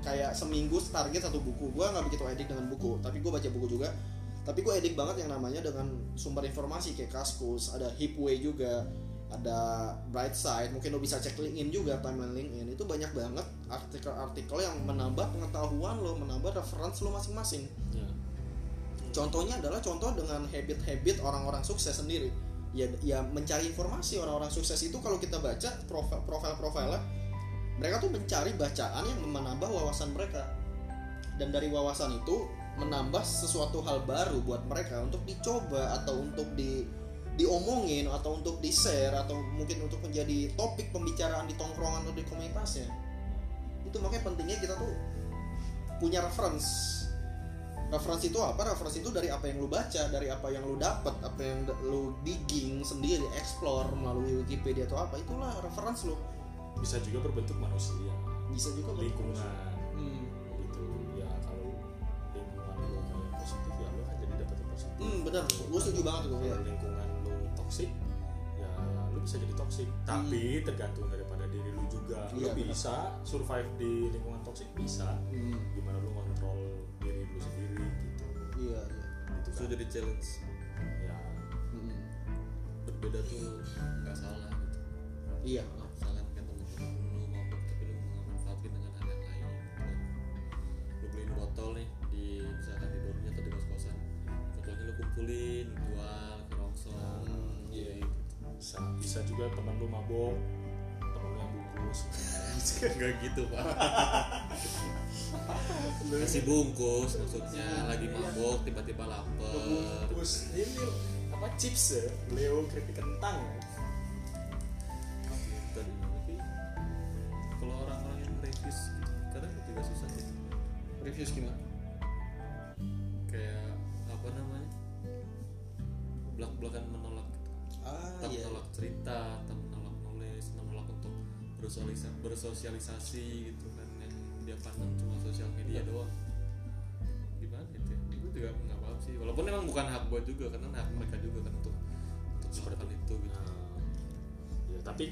[SPEAKER 1] kayak seminggu target satu buku. Gue nggak begitu edik dengan buku tapi gue baca buku juga tapi gue edik banget yang namanya dengan sumber informasi kayak Kaskus ada Hipway juga ada Brightside mungkin lo bisa cek LinkedIn juga timeline LinkedIn. Itu banyak banget artikel-artikel yang menambah pengetahuan lo menambah reference lo masing-masing.
[SPEAKER 2] Ya
[SPEAKER 1] contohnya adalah contoh dengan habit-habit orang-orang sukses sendiri. Ya ya mencari informasi orang-orang sukses itu kalau kita baca profil profil profilnya mereka tuh mencari bacaan yang menambah wawasan mereka. Dan dari wawasan itu menambah sesuatu hal baru buat mereka untuk dicoba atau untuk di diomongin atau untuk di share atau mungkin untuk menjadi topik pembicaraan di tongkrongan atau di komunitasnya. Itu makanya pentingnya kita tuh punya reference. Referensi itu apa? Referensi itu dari apa yang lu baca dari apa yang lu dapat apa yang lu digging sendiri explore melalui Wikipedia atau apa. Itulah reference lu.
[SPEAKER 2] Bisa juga berbentuk manusia.
[SPEAKER 1] Bisa juga
[SPEAKER 2] lingkungan
[SPEAKER 1] Hmm, benar. Gue setuju banget tuh ya.
[SPEAKER 2] lingkungan lo toksik ya lo bisa jadi toksik tapi tergantung daripada diri lo juga.
[SPEAKER 1] Iya,
[SPEAKER 2] lo
[SPEAKER 1] benar.
[SPEAKER 2] bisa survive di lingkungan toksik bisa.
[SPEAKER 1] Hmm,
[SPEAKER 2] gimana lo kontrol diri lo sendiri gitu.
[SPEAKER 1] Iya iya.
[SPEAKER 3] Itu
[SPEAKER 2] kan.
[SPEAKER 3] jadi challenge.
[SPEAKER 2] Ya.
[SPEAKER 1] Hmm,
[SPEAKER 3] berbeda tuh nggak salah gitu.
[SPEAKER 1] Iya.
[SPEAKER 3] Kayak temen-temen lu mabuk tapi lu nggak dengan hal yang lain gitu. lu beliin botol nih kos-kosan botolnya lu kumpulin jual ke rongsong
[SPEAKER 1] Hmm, iya.
[SPEAKER 3] gitu.
[SPEAKER 2] bisa bisa juga teman lu mabok teman lu yang bungkus.
[SPEAKER 3] Nggak gitu pak. Kasih bungkus maksudnya. Lagi mabok tiba-tiba lapar.
[SPEAKER 2] Bungkus. Ini apa chips ya? Leo keripik kentang ya?
[SPEAKER 3] Kalau orang-orang yang reviews gitu, kadang juga susah sih.
[SPEAKER 1] Reviews gimana?
[SPEAKER 3] Kayak apa namanya belak-belakan menolak gitu.
[SPEAKER 1] ah
[SPEAKER 3] tak
[SPEAKER 1] iya
[SPEAKER 3] menolak cerita tak menolak nulis menolak untuk bersosialisasi, bersosialisasi gitu kan. Yang dia pandang cuma sosial media doang. Gimana gitu ya? Gue juga nggak paham sih. Walaupun emang bukan hak gue juga karena hak mereka juga kan untuk untuk melakukan itu. gitu.
[SPEAKER 2] Nah, ya tapi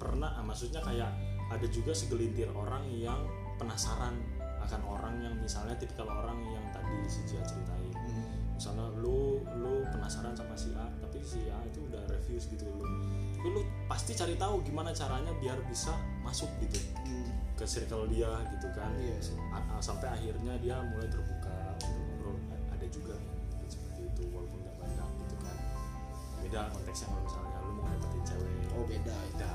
[SPEAKER 2] pernah ah, maksudnya kayak ada juga segelintir orang yang penasaran akan orang yang misalnya tipikal orang yang tadi si Jia ceritain. Misalnya lu lu penasaran sama si A tapi si A itu udah reviews gitu lu tapi lu pasti cari tahu gimana caranya biar bisa masuk gitu
[SPEAKER 1] Hmm.
[SPEAKER 2] ke circle dia gitu kan.
[SPEAKER 1] Iya. Sih.
[SPEAKER 2] A- a- sampai akhirnya dia mulai terbuka untuk ngobrol. Ada juga bikin seperti itu walaupun nggak banyak gitu kan. Beda konteksnya kalau misalnya lu mau dapetin cewek.
[SPEAKER 1] Oh beda.
[SPEAKER 2] Beda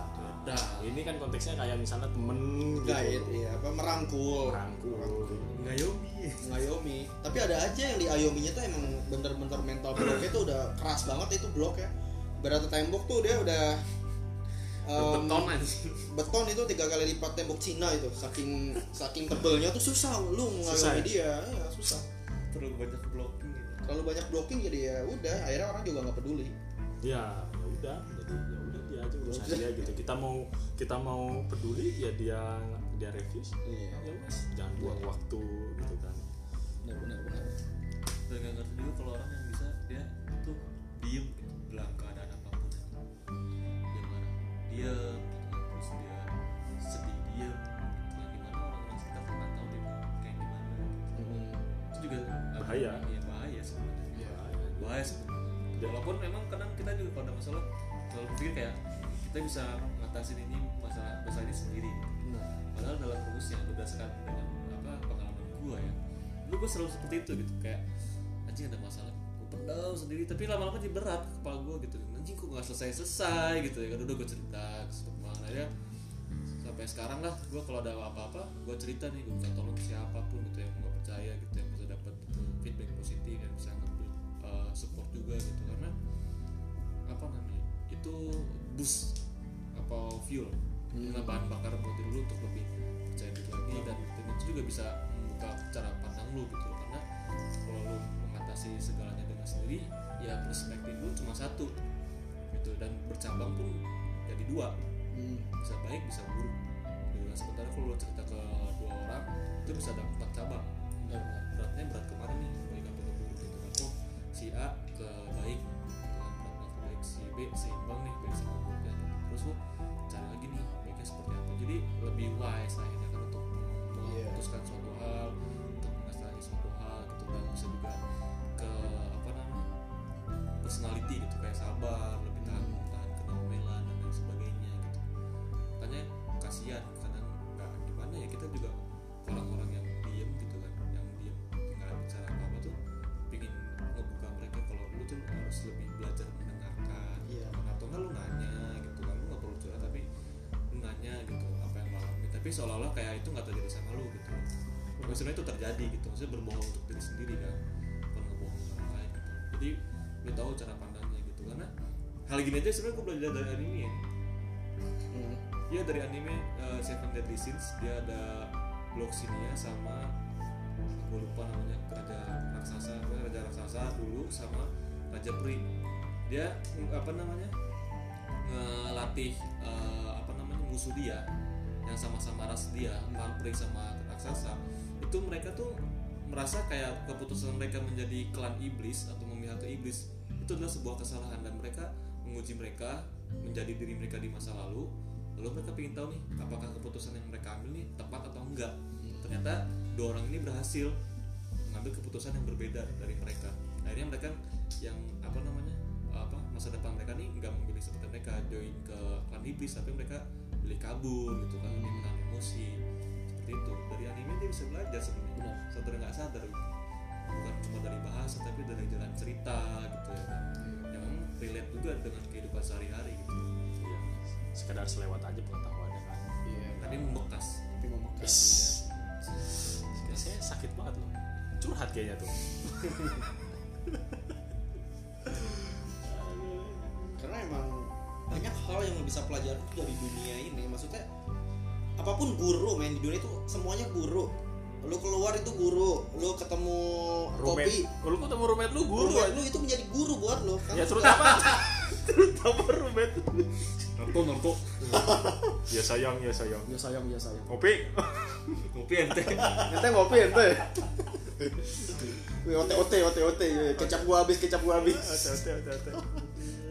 [SPEAKER 3] Beda.
[SPEAKER 2] ini kan konteksnya kayak misalnya temen gitu.
[SPEAKER 1] Guide iya apa merangkul.
[SPEAKER 2] Merangkul.
[SPEAKER 3] Ngayomi.
[SPEAKER 1] Ngayomi. Tapi ada aja yang di ayominya tuh emang bener-bener mental blocknya tuh udah keras banget itu blok ya. Berata tembok tuh dia udah em,
[SPEAKER 3] beton aja.
[SPEAKER 1] beton itu tiga kali lipat tembok Cina itu. Saking saking tebelnya tuh susah. Lu
[SPEAKER 2] Susah
[SPEAKER 1] ngayomi
[SPEAKER 2] ya?
[SPEAKER 1] dia ya susah.
[SPEAKER 3] Terlalu banyak blocking gitu.
[SPEAKER 1] Terlalu banyak blocking jadi ya udah akhirnya orang juga nggak peduli.
[SPEAKER 2] Ya ya udah. Jadi ya aja urusan dia gitu. Kita mau kita mau peduli ya dia dia reviews.
[SPEAKER 1] Iya.
[SPEAKER 2] Ya wes jangan buang waktu gitu kan.
[SPEAKER 1] Benar benar benar.
[SPEAKER 3] Dan nggak ngerti juga kalau orang yang bisa dia tuh diem gitu dalam keadaan apa pun dia marah diem gitu. terus dia sedih diem gitu. yang di mana orang-orang sekitar tuh nggak tahu dia kayak gimana itu juga
[SPEAKER 2] Bahaya.
[SPEAKER 3] iya bahaya sebenarnya.
[SPEAKER 1] Iya.
[SPEAKER 3] bahaya sebenarnya. Walaupun memang kadang kita juga kalau ada masalah selalu berpikir kayak kita bisa ngatasin ini masalah masalah ini sendiri. Gitu. Padahal dalam rumusnya berdasarkan dengan apa pengalaman gua ya dulu gua selalu seperti itu gitu. Kayak anjing ada masalah. Gua pendam sendiri tapi lama-lama jadi berat ke kepala gua gitu. Anjing kok nggak selesai selesai gitu ya kan. Udah gua cerita ke mana ya sampai sekarang lah gua kalau ada apa-apa gua cerita nih gua minta tolong siapa pun gitu yang gua percaya gitu yang bisa dapat feedback positif yang bisa ngambil uh, support juga gitu. Karena apa namanya itu boost apa fuel
[SPEAKER 1] Hmm.
[SPEAKER 3] Karena bahan bakar buat diri lu untuk lebih percaya diri lagi dan, dan itu juga bisa membuka cara pandang lu gitu loh. karena kalau lu mengatasi segalanya dengan sendiri ya perspektif lu cuma satu gitu dan bercabang pun jadi dua
[SPEAKER 1] Hmm.
[SPEAKER 3] bisa baik bisa buruk gitu kan sementara kalau lu cerita ke dua orang itu bisa ada empat cabang
[SPEAKER 1] benar.
[SPEAKER 3] beratnya berat ke mana nih baik apa ke buruk gitu kan oh si A ke B seimbang nih baik sama buruknya terus lu cari lagi nih baiknya seperti apa. Jadi lebih wise akhirnya kan untuk
[SPEAKER 1] Iya.
[SPEAKER 3] memutuskan suatu hal untuk mengasah suatu hal gitu. Dan bisa juga ke apa namanya personality gitu kayak sabar tapi seolah-olah kayak itu nggak terjadi sama lu gitu. Maksudnya itu terjadi gitu. Maksudnya berbohong untuk diri sendiri kan. Bukan ngebohong orang lain gitu. Jadi lu tahu cara pandangnya gitu. Karena hal gini aja sebenarnya gue belajar dari anime ya.
[SPEAKER 1] Hmm.
[SPEAKER 3] Iya dari anime uh, Seven Deadly Sins dia ada Gloxinia sama aku lupa namanya raja raksasa. Raja raksasa dulu sama raja peri dia apa namanya ngelatih uh, apa namanya musuh dia yang sama-sama ras dia peri sama raksasa itu mereka tuh merasa kayak keputusan mereka menjadi klan iblis atau memihak ke iblis itu adalah sebuah kesalahan dan mereka menguji mereka menjadi diri mereka di masa lalu lalu mereka ingin tahu nih apakah keputusan yang mereka ambil nih tepat atau enggak. Ternyata dua orang ini berhasil mengambil keputusan yang berbeda dari mereka. Akhirnya mereka yang apa namanya apa masa depan mereka nih nggak memilih seperti mereka join ke klan iblis tapi mereka pilih kabur gitu kan lebih menahan emosi. Seperti itu. Dari anime dia bisa belajar sebenarnya.
[SPEAKER 1] Benar.
[SPEAKER 3] sadar nggak sadar. Bukan cuma dari bahasa tapi dari jalan cerita gitu ya kan. Yang memang relate juga dengan kehidupan sehari-hari gitu.
[SPEAKER 2] Iya. sekedar selewat aja pengetahuannya kan.
[SPEAKER 1] Iya.
[SPEAKER 3] Tapi membekas.
[SPEAKER 1] Tapi membekas.
[SPEAKER 2] Ya, saya sakit banget loh. Curhat kayaknya tuh
[SPEAKER 1] bisa pelajari tuh dari dunia ini. Maksudnya apa pun guru main di dunia itu semuanya guru. Lu keluar itu guru lu ketemu kopi
[SPEAKER 2] lu ketemu roommate lu guru
[SPEAKER 1] roommate
[SPEAKER 2] aja.
[SPEAKER 1] lu itu menjadi guru buat lo kan
[SPEAKER 2] ya terutama terutama roommate
[SPEAKER 4] narko narko.
[SPEAKER 2] Ya sayang ya sayang.
[SPEAKER 1] Ya sayang ya sayang.
[SPEAKER 2] Kopi
[SPEAKER 3] kopi ente.
[SPEAKER 1] Ente ngopi ente. Ote ote ote ote. Kecap gua habis kecap gua habis.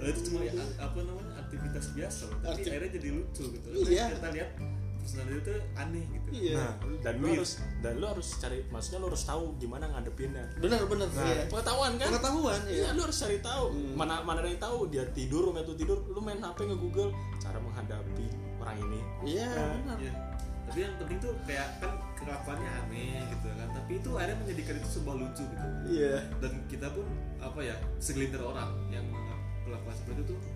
[SPEAKER 3] Nah, itu cuma ya, apa namanya aktivitas biasa loh. tapi
[SPEAKER 1] Aktif-
[SPEAKER 3] akhirnya jadi lucu gitu
[SPEAKER 1] Iya.
[SPEAKER 3] kita lihat personality itu aneh gitu
[SPEAKER 1] iya
[SPEAKER 2] nah dan lu harus dan lu harus cari maksudnya lu harus tahu gimana ngadepinnya
[SPEAKER 1] bener bener
[SPEAKER 2] nah
[SPEAKER 1] iya.
[SPEAKER 2] pengetahuan kan
[SPEAKER 1] pengetahuan
[SPEAKER 2] Iya,
[SPEAKER 1] iya
[SPEAKER 2] lu harus cari tahu.
[SPEAKER 1] Hmm.
[SPEAKER 2] Mana mana yang tahu dia tidur, tuh tidur, lu main HP nge-google cara menghadapi orang ini.
[SPEAKER 1] iya
[SPEAKER 2] Nah,
[SPEAKER 1] benar
[SPEAKER 3] Iya. tapi yang penting tuh kayak kan kelakuannya aneh gitu kan tapi itu akhirnya menjadikan itu sebuah lucu gitu
[SPEAKER 1] iya
[SPEAKER 3] dan kita pun apa ya segelintir orang yang kelakuan seperti itu karena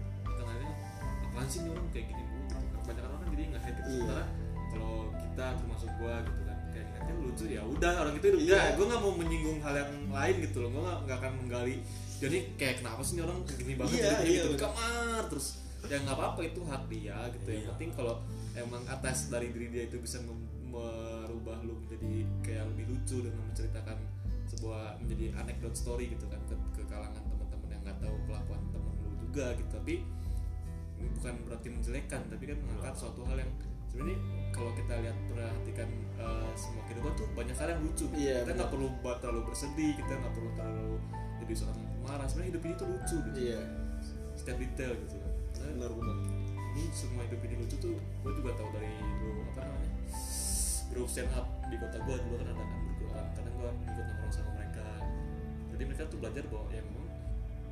[SPEAKER 3] apaan sih orang kayak gini dulu gitu. kebanyakan orang jadi nggak gitu
[SPEAKER 1] Iya.
[SPEAKER 3] sementara kalau kita termasuk gua gitu kan kayak ngeliatnya lucu ya udah orang itu udah
[SPEAKER 1] Iya.
[SPEAKER 3] gue nggak mau menyinggung hal yang lain gitu loh gue nggak akan menggali jadi kayak kenapa sih orang gini banget
[SPEAKER 1] Iya,
[SPEAKER 3] jadi
[SPEAKER 1] iya,
[SPEAKER 3] gitu kamar terus ya nggak apa-apa itu hak dia gitu yang
[SPEAKER 2] Iya.
[SPEAKER 3] penting kalau emang atas dari diri dia itu bisa merubah lu menjadi kayak lebih lucu dengan menceritakan sebuah menjadi anecdote story gitu kan ke, ke kalangan teman-teman yang nggak tahu kelakuan temen lu juga gitu tapi bukan berarti menjelekan tapi kan mengangkat suatu hal yang sebenarnya kalau kita lihat perhatikan eh, semua kehidupan tuh banyak hal yang lucu gitu.
[SPEAKER 1] Iya,
[SPEAKER 3] kita nggak perlu buat terlalu bersedih kita nggak perlu terlalu jadi seorang marah. Sebenarnya hidup ini tuh lucu gitu.
[SPEAKER 1] Iya.
[SPEAKER 3] Setiap detail gitu.
[SPEAKER 1] Benar benar.
[SPEAKER 3] ini semua hidup ini lucu tuh gue juga tahu dari dulu apa namanya grup stand up di kota gue dulu kan ada kan orang kadang gue ikut nongkrong sama mereka. Jadi mereka tuh belajar bahwa ya memang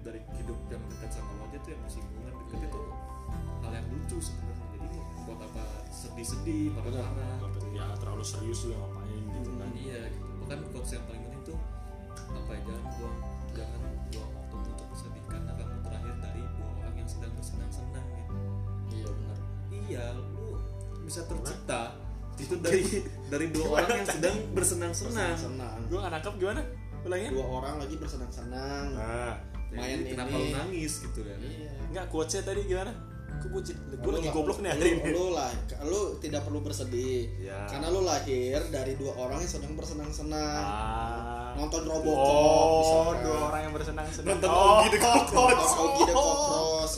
[SPEAKER 3] dari hidup yang dekat sama lo aja tuh yang bersinggungan deket itu hal yang lucu sebenarnya. Jadi buat apa sedih-sedih marah-marah gitu.
[SPEAKER 2] Ya terlalu serius juga ngapain gitu kan.
[SPEAKER 3] kan. iya gitu. bahkan quotes yang paling penting tuh apa ya jangan buang jangan buang waktu untuk bersedih. Karena kamu terakhir dari dua orang yang sedang bersenang-senang ya
[SPEAKER 1] iya benar.
[SPEAKER 3] Iya lu bisa tercipta itu dari dari dua orang yang sedang bersenang-senang.
[SPEAKER 1] Senang
[SPEAKER 2] Gue gak nangkep gimana? Ulangin.
[SPEAKER 1] dua orang lagi bersenang-senang.
[SPEAKER 2] Nah,
[SPEAKER 1] main
[SPEAKER 3] kenapa
[SPEAKER 1] ini.
[SPEAKER 3] lu nangis gitu kan
[SPEAKER 1] iya.
[SPEAKER 2] Enggak quotesnya tadi gimana? Gue bucin. Gue
[SPEAKER 1] Lu
[SPEAKER 2] lagi goblok nih hari ini.
[SPEAKER 1] Lu lah, lu tidak perlu bersedih.
[SPEAKER 2] Ya.
[SPEAKER 1] Karena lu lahir dari dua orang yang sedang bersenang-senang.
[SPEAKER 2] Ah.
[SPEAKER 1] Nonton Robocop
[SPEAKER 2] Oh,
[SPEAKER 1] misalkan.
[SPEAKER 2] dua orang yang bersenang-senang.
[SPEAKER 3] Nonton
[SPEAKER 2] oh,
[SPEAKER 3] Ogi the Cockroach.
[SPEAKER 1] Nonton Ogi the Cockroach.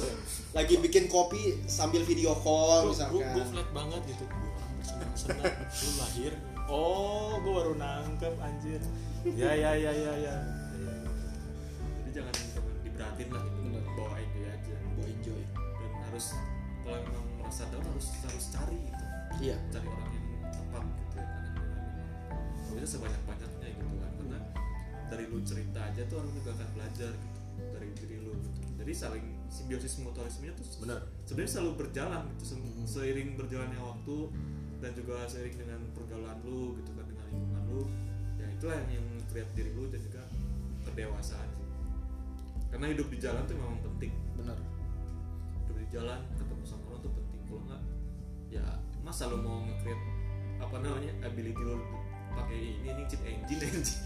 [SPEAKER 1] Lagi bikin kopi sambil video call
[SPEAKER 2] Gue
[SPEAKER 1] misalkan.
[SPEAKER 2] gue flat banget gitu. Dua orang bersenang-senang. Lu lahir. Oh, gue baru nangkep anjir. Ya ya ya ya ya.
[SPEAKER 3] jadi jangan jangan diberatin lah harus kalau memang merasa down harus harus cari gitu
[SPEAKER 1] Iya.
[SPEAKER 3] cari orang yang tepat gitu ya karena memang bisa sebanyak banyaknya gitu kan karena dari lu cerita aja tuh orang juga akan belajar gitu dari diri lu gitu. jadi saling simbiosis mutualismenya tuh
[SPEAKER 2] Benar.
[SPEAKER 3] sebenarnya selalu berjalan gitu Se-
[SPEAKER 1] Mhm.
[SPEAKER 3] seiring berjalannya waktu dan juga seiring dengan pergaulan lu gitu kan dengan lingkungan lu ya itulah yang yang create diri lu dan juga kedewasaan sih karena hidup di jalan tuh memang penting
[SPEAKER 1] Benar.
[SPEAKER 3] Jalan ketemu sama orang tuh penting kalau nggak ya masa lu mau nge-create apa namanya ability lu pakai ini ini cheat engine engine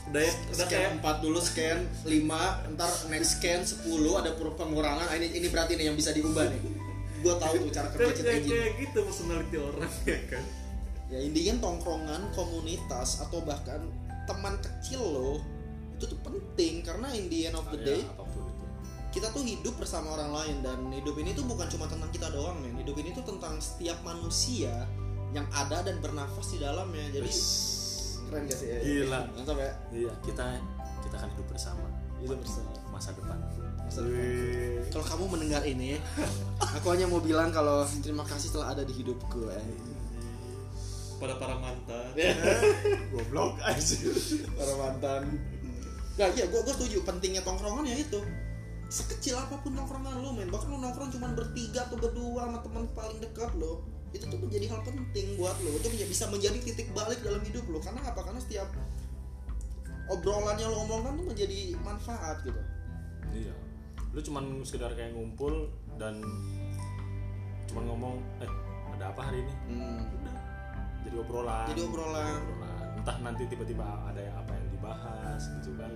[SPEAKER 3] udah ya udah kayak
[SPEAKER 1] Scan 4 dulu, scan 5, ntar next scan 10 ada pengurangan. Ah, ini ini berarti nih yang bisa diubah nih. Gua tahu tuh cara kerja
[SPEAKER 3] kayak, kayak,
[SPEAKER 1] engine.
[SPEAKER 3] kayak gitu personality orang ya kan
[SPEAKER 1] ya intinya tongkrongan komunitas atau bahkan teman kecil lo itu tuh penting karena in the end of the day
[SPEAKER 2] Ya.
[SPEAKER 1] Kita tuh hidup bersama orang lain dan hidup ini tuh bukan cuma tentang kita doang men. Hidup ini tuh tentang setiap manusia yang ada dan bernafas di dalamnya. Jadi keren gak sih?
[SPEAKER 2] Gila.
[SPEAKER 1] mantap ya.
[SPEAKER 2] Iya, kita kita akan hidup bersama.
[SPEAKER 1] Hidup bersama.
[SPEAKER 2] Masa depan.
[SPEAKER 1] Masa depan.
[SPEAKER 2] Wih.
[SPEAKER 1] kalau kamu mendengar ini aku hanya mau bilang kalau terima kasih telah ada di hidupku eh.
[SPEAKER 3] pada para mantan.
[SPEAKER 2] Goblok anjir.
[SPEAKER 1] para mantan. Nah iya gue gue setuju. Pentingnya tongkrongan ya itu sekecil apa pun tongkrongan lo men. Bahkan lo nongkrong cuma bertiga atau berdua sama teman paling dekat lo itu tuh menjadi hal penting buat lo. Itu bisa menjadi titik balik dalam hidup lo. Karena apa? Karena setiap obrolan yang lo omongkan tuh menjadi manfaat gitu.
[SPEAKER 2] Iya. lu cuman sekedar kayak ngumpul dan cuman ngomong eh ada apa hari ini?
[SPEAKER 1] Hmm.
[SPEAKER 2] udah. Jadi obrolan.
[SPEAKER 1] Jadi obrolan.
[SPEAKER 2] Obrolan. entah nanti tiba-tiba ada yang apa yang dibahas gitu kan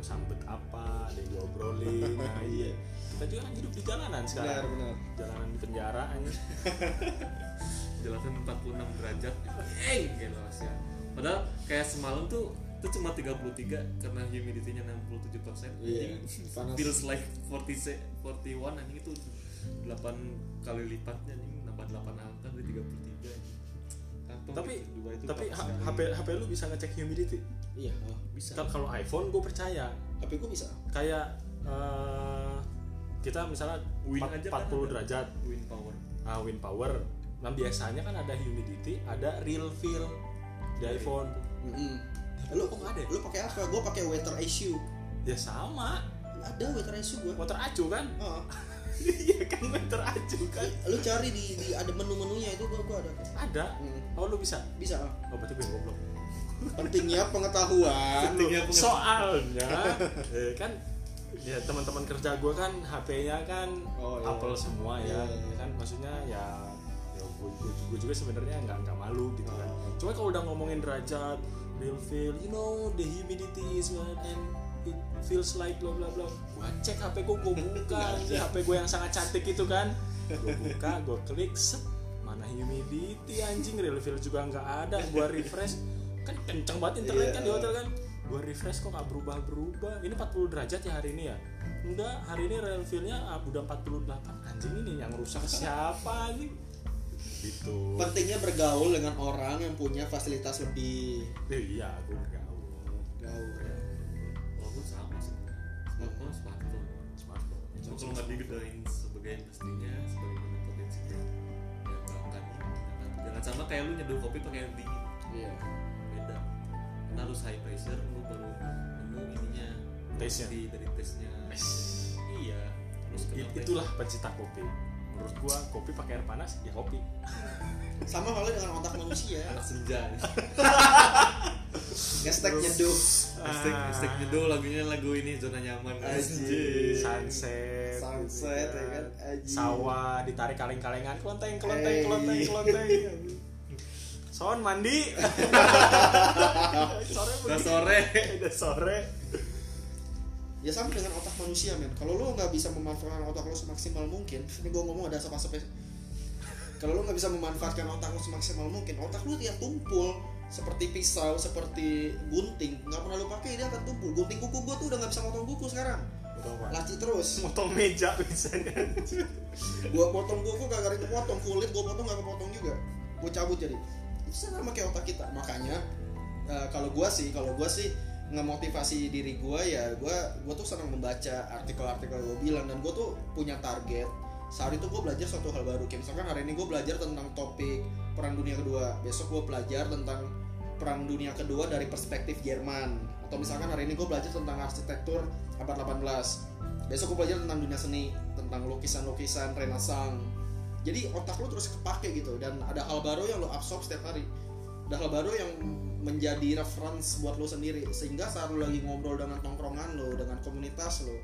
[SPEAKER 2] sambet apa ada yang diobrolin nah iya kita juga kan hidup di jalanan
[SPEAKER 1] Benar,
[SPEAKER 2] sekarang
[SPEAKER 1] benar.
[SPEAKER 2] jalanan di penjara ini
[SPEAKER 3] jelasin 46 derajat eng gitu ya padahal kayak semalam tuh itu cuma 33 karena humidity-nya 67 persen
[SPEAKER 1] Iya, panas.
[SPEAKER 3] feels like 40 se- 41 anjing itu 8 kali lipatnya anjing nambah 8 angka dari 33 anjing. Kantong
[SPEAKER 2] tapi
[SPEAKER 3] itu
[SPEAKER 2] tapi. HP HP lu bisa ngecek humidity
[SPEAKER 1] Iya, oh, bisa.
[SPEAKER 2] Kan kalau iPhone gue percaya
[SPEAKER 1] HP gua bisa.
[SPEAKER 2] kayak eh, kita misalnya
[SPEAKER 3] Win
[SPEAKER 2] empat-
[SPEAKER 3] aja kan
[SPEAKER 2] 40
[SPEAKER 3] ada.
[SPEAKER 2] derajat
[SPEAKER 3] wind power
[SPEAKER 2] ah, wind power nah biasanya kan ada humidity ada real feel di
[SPEAKER 3] Iya.
[SPEAKER 2] iPhone
[SPEAKER 1] Mm-mm.
[SPEAKER 2] Tapi
[SPEAKER 1] Lu
[SPEAKER 2] kok nggak ada ya?
[SPEAKER 1] Lu pakai apa? Gua pakai weather issue.
[SPEAKER 2] ya sama
[SPEAKER 1] Ada weather issue gua.
[SPEAKER 2] water acu kan
[SPEAKER 1] Oh.
[SPEAKER 2] iya kan water acu kan
[SPEAKER 1] Lu cari di, di ada menu-menunya itu gua gua ada.
[SPEAKER 2] ada
[SPEAKER 1] Hmm.
[SPEAKER 2] oh lu bisa
[SPEAKER 1] Bisa. ah.
[SPEAKER 2] oh berarti gue goblok
[SPEAKER 1] Pentingnya pengetahuan.
[SPEAKER 3] Pentingnya pengetahuan.
[SPEAKER 2] soalnya eh, kan ya teman-teman kerja gue kan HP-nya kan
[SPEAKER 1] Oh, iya.
[SPEAKER 2] Apple semua ya,
[SPEAKER 1] Iya, iya.
[SPEAKER 2] Ya kan maksudnya ya ya gue juga sebenarnya nggak nggak malu gitu kan
[SPEAKER 1] Oh.
[SPEAKER 2] cuma kalau udah ngomongin derajat real feel you know the humidity is what and it feels like bla bla bla gue cek HP gue gue buka HP gue yang sangat cantik itu kan gue buka gue klik set mana humidity anjing real feel juga nggak ada gue refresh kan kenceng banget internet
[SPEAKER 1] Iya.
[SPEAKER 2] kan di hotel kan gue refresh kok nggak berubah berubah ini 40 derajat ya hari ini ya enggak hari ini real feel-nya ah, udah 48 anjing ini yang rusak siapa anjing gitu
[SPEAKER 1] Pentingnya bergaul dengan orang yang punya fasilitas lebih.
[SPEAKER 2] Eh, iya gue bergaul
[SPEAKER 1] Gaul.
[SPEAKER 3] walaupun sama sih smartphone smartphone
[SPEAKER 2] smartphone
[SPEAKER 3] cuma kalau nggak digedein sebagai industrinya sebagaimana potensinya ya jangan, jangan sama kayak lu nyeduh kopi pakai air dingin
[SPEAKER 1] Iya.
[SPEAKER 3] beda karena harus high pressure lu baru nemu ininya
[SPEAKER 2] Taste-nya.
[SPEAKER 3] dari dari taste-nya iya terus
[SPEAKER 2] It-
[SPEAKER 3] kenapa
[SPEAKER 2] itulah pencinta kopi menurut gua kopi pakai air panas ya kopi
[SPEAKER 1] Sama halnya dengan otak manusia.
[SPEAKER 3] anak senja
[SPEAKER 1] Ngestek nyeduh.
[SPEAKER 3] hashtag hashtag nyeduh lagunya lagu ini zona nyaman
[SPEAKER 1] Anjing.
[SPEAKER 2] sunset
[SPEAKER 1] Sunset, ya kan? Anjing.
[SPEAKER 2] sawah ditarik kaleng-kalengan kelenteng
[SPEAKER 1] Hey.
[SPEAKER 2] kelenteng kelenteng son mandi sore
[SPEAKER 3] udah
[SPEAKER 2] begini.
[SPEAKER 3] sore
[SPEAKER 2] udah sore
[SPEAKER 1] Ya sama dengan otak manusia men. Kalau lu nggak bisa memanfaatkan otak lu semaksimal mungkin, ini gue ngomong ada apa apa Kalau lu nggak bisa memanfaatkan otak lu semaksimal mungkin, otak lu ya tumpul seperti pisau, seperti gunting. Nggak pernah lu pakai dia akan tumpul. Gunting kuku gue tuh udah nggak bisa motong kuku sekarang.
[SPEAKER 2] Betul, Pak.
[SPEAKER 1] Laci terus.
[SPEAKER 2] motong meja misalnya
[SPEAKER 1] Gua potong kuku kagak ada kepotong, kulit gua potong nggak kepotong juga. Gua cabut jadi. Itu sama kayak otak kita. Makanya eh, kalau gua sih, kalau gua sih ngemotivasi diri gua ya gua gua tuh senang membaca artikel-artikel gua bilang. Dan gua tuh punya target. Saat itu gue belajar suatu hal baru. Kayak misalkan hari ini gue belajar tentang topik perang dunia kedua. Besok gue belajar tentang perang dunia kedua dari perspektif Jerman. Atau misalkan hari ini gue belajar tentang arsitektur abad 18 besok gue belajar tentang dunia seni tentang lukisan-lukisan renaissance jadi otak lu terus kepake gitu dan ada hal baru yang lo absorb setiap hari. Ada hal baru yang menjadi reference buat lo sendiri. Sehingga saat lo lagi ngobrol dengan tongkrongan lo dengan komunitas lo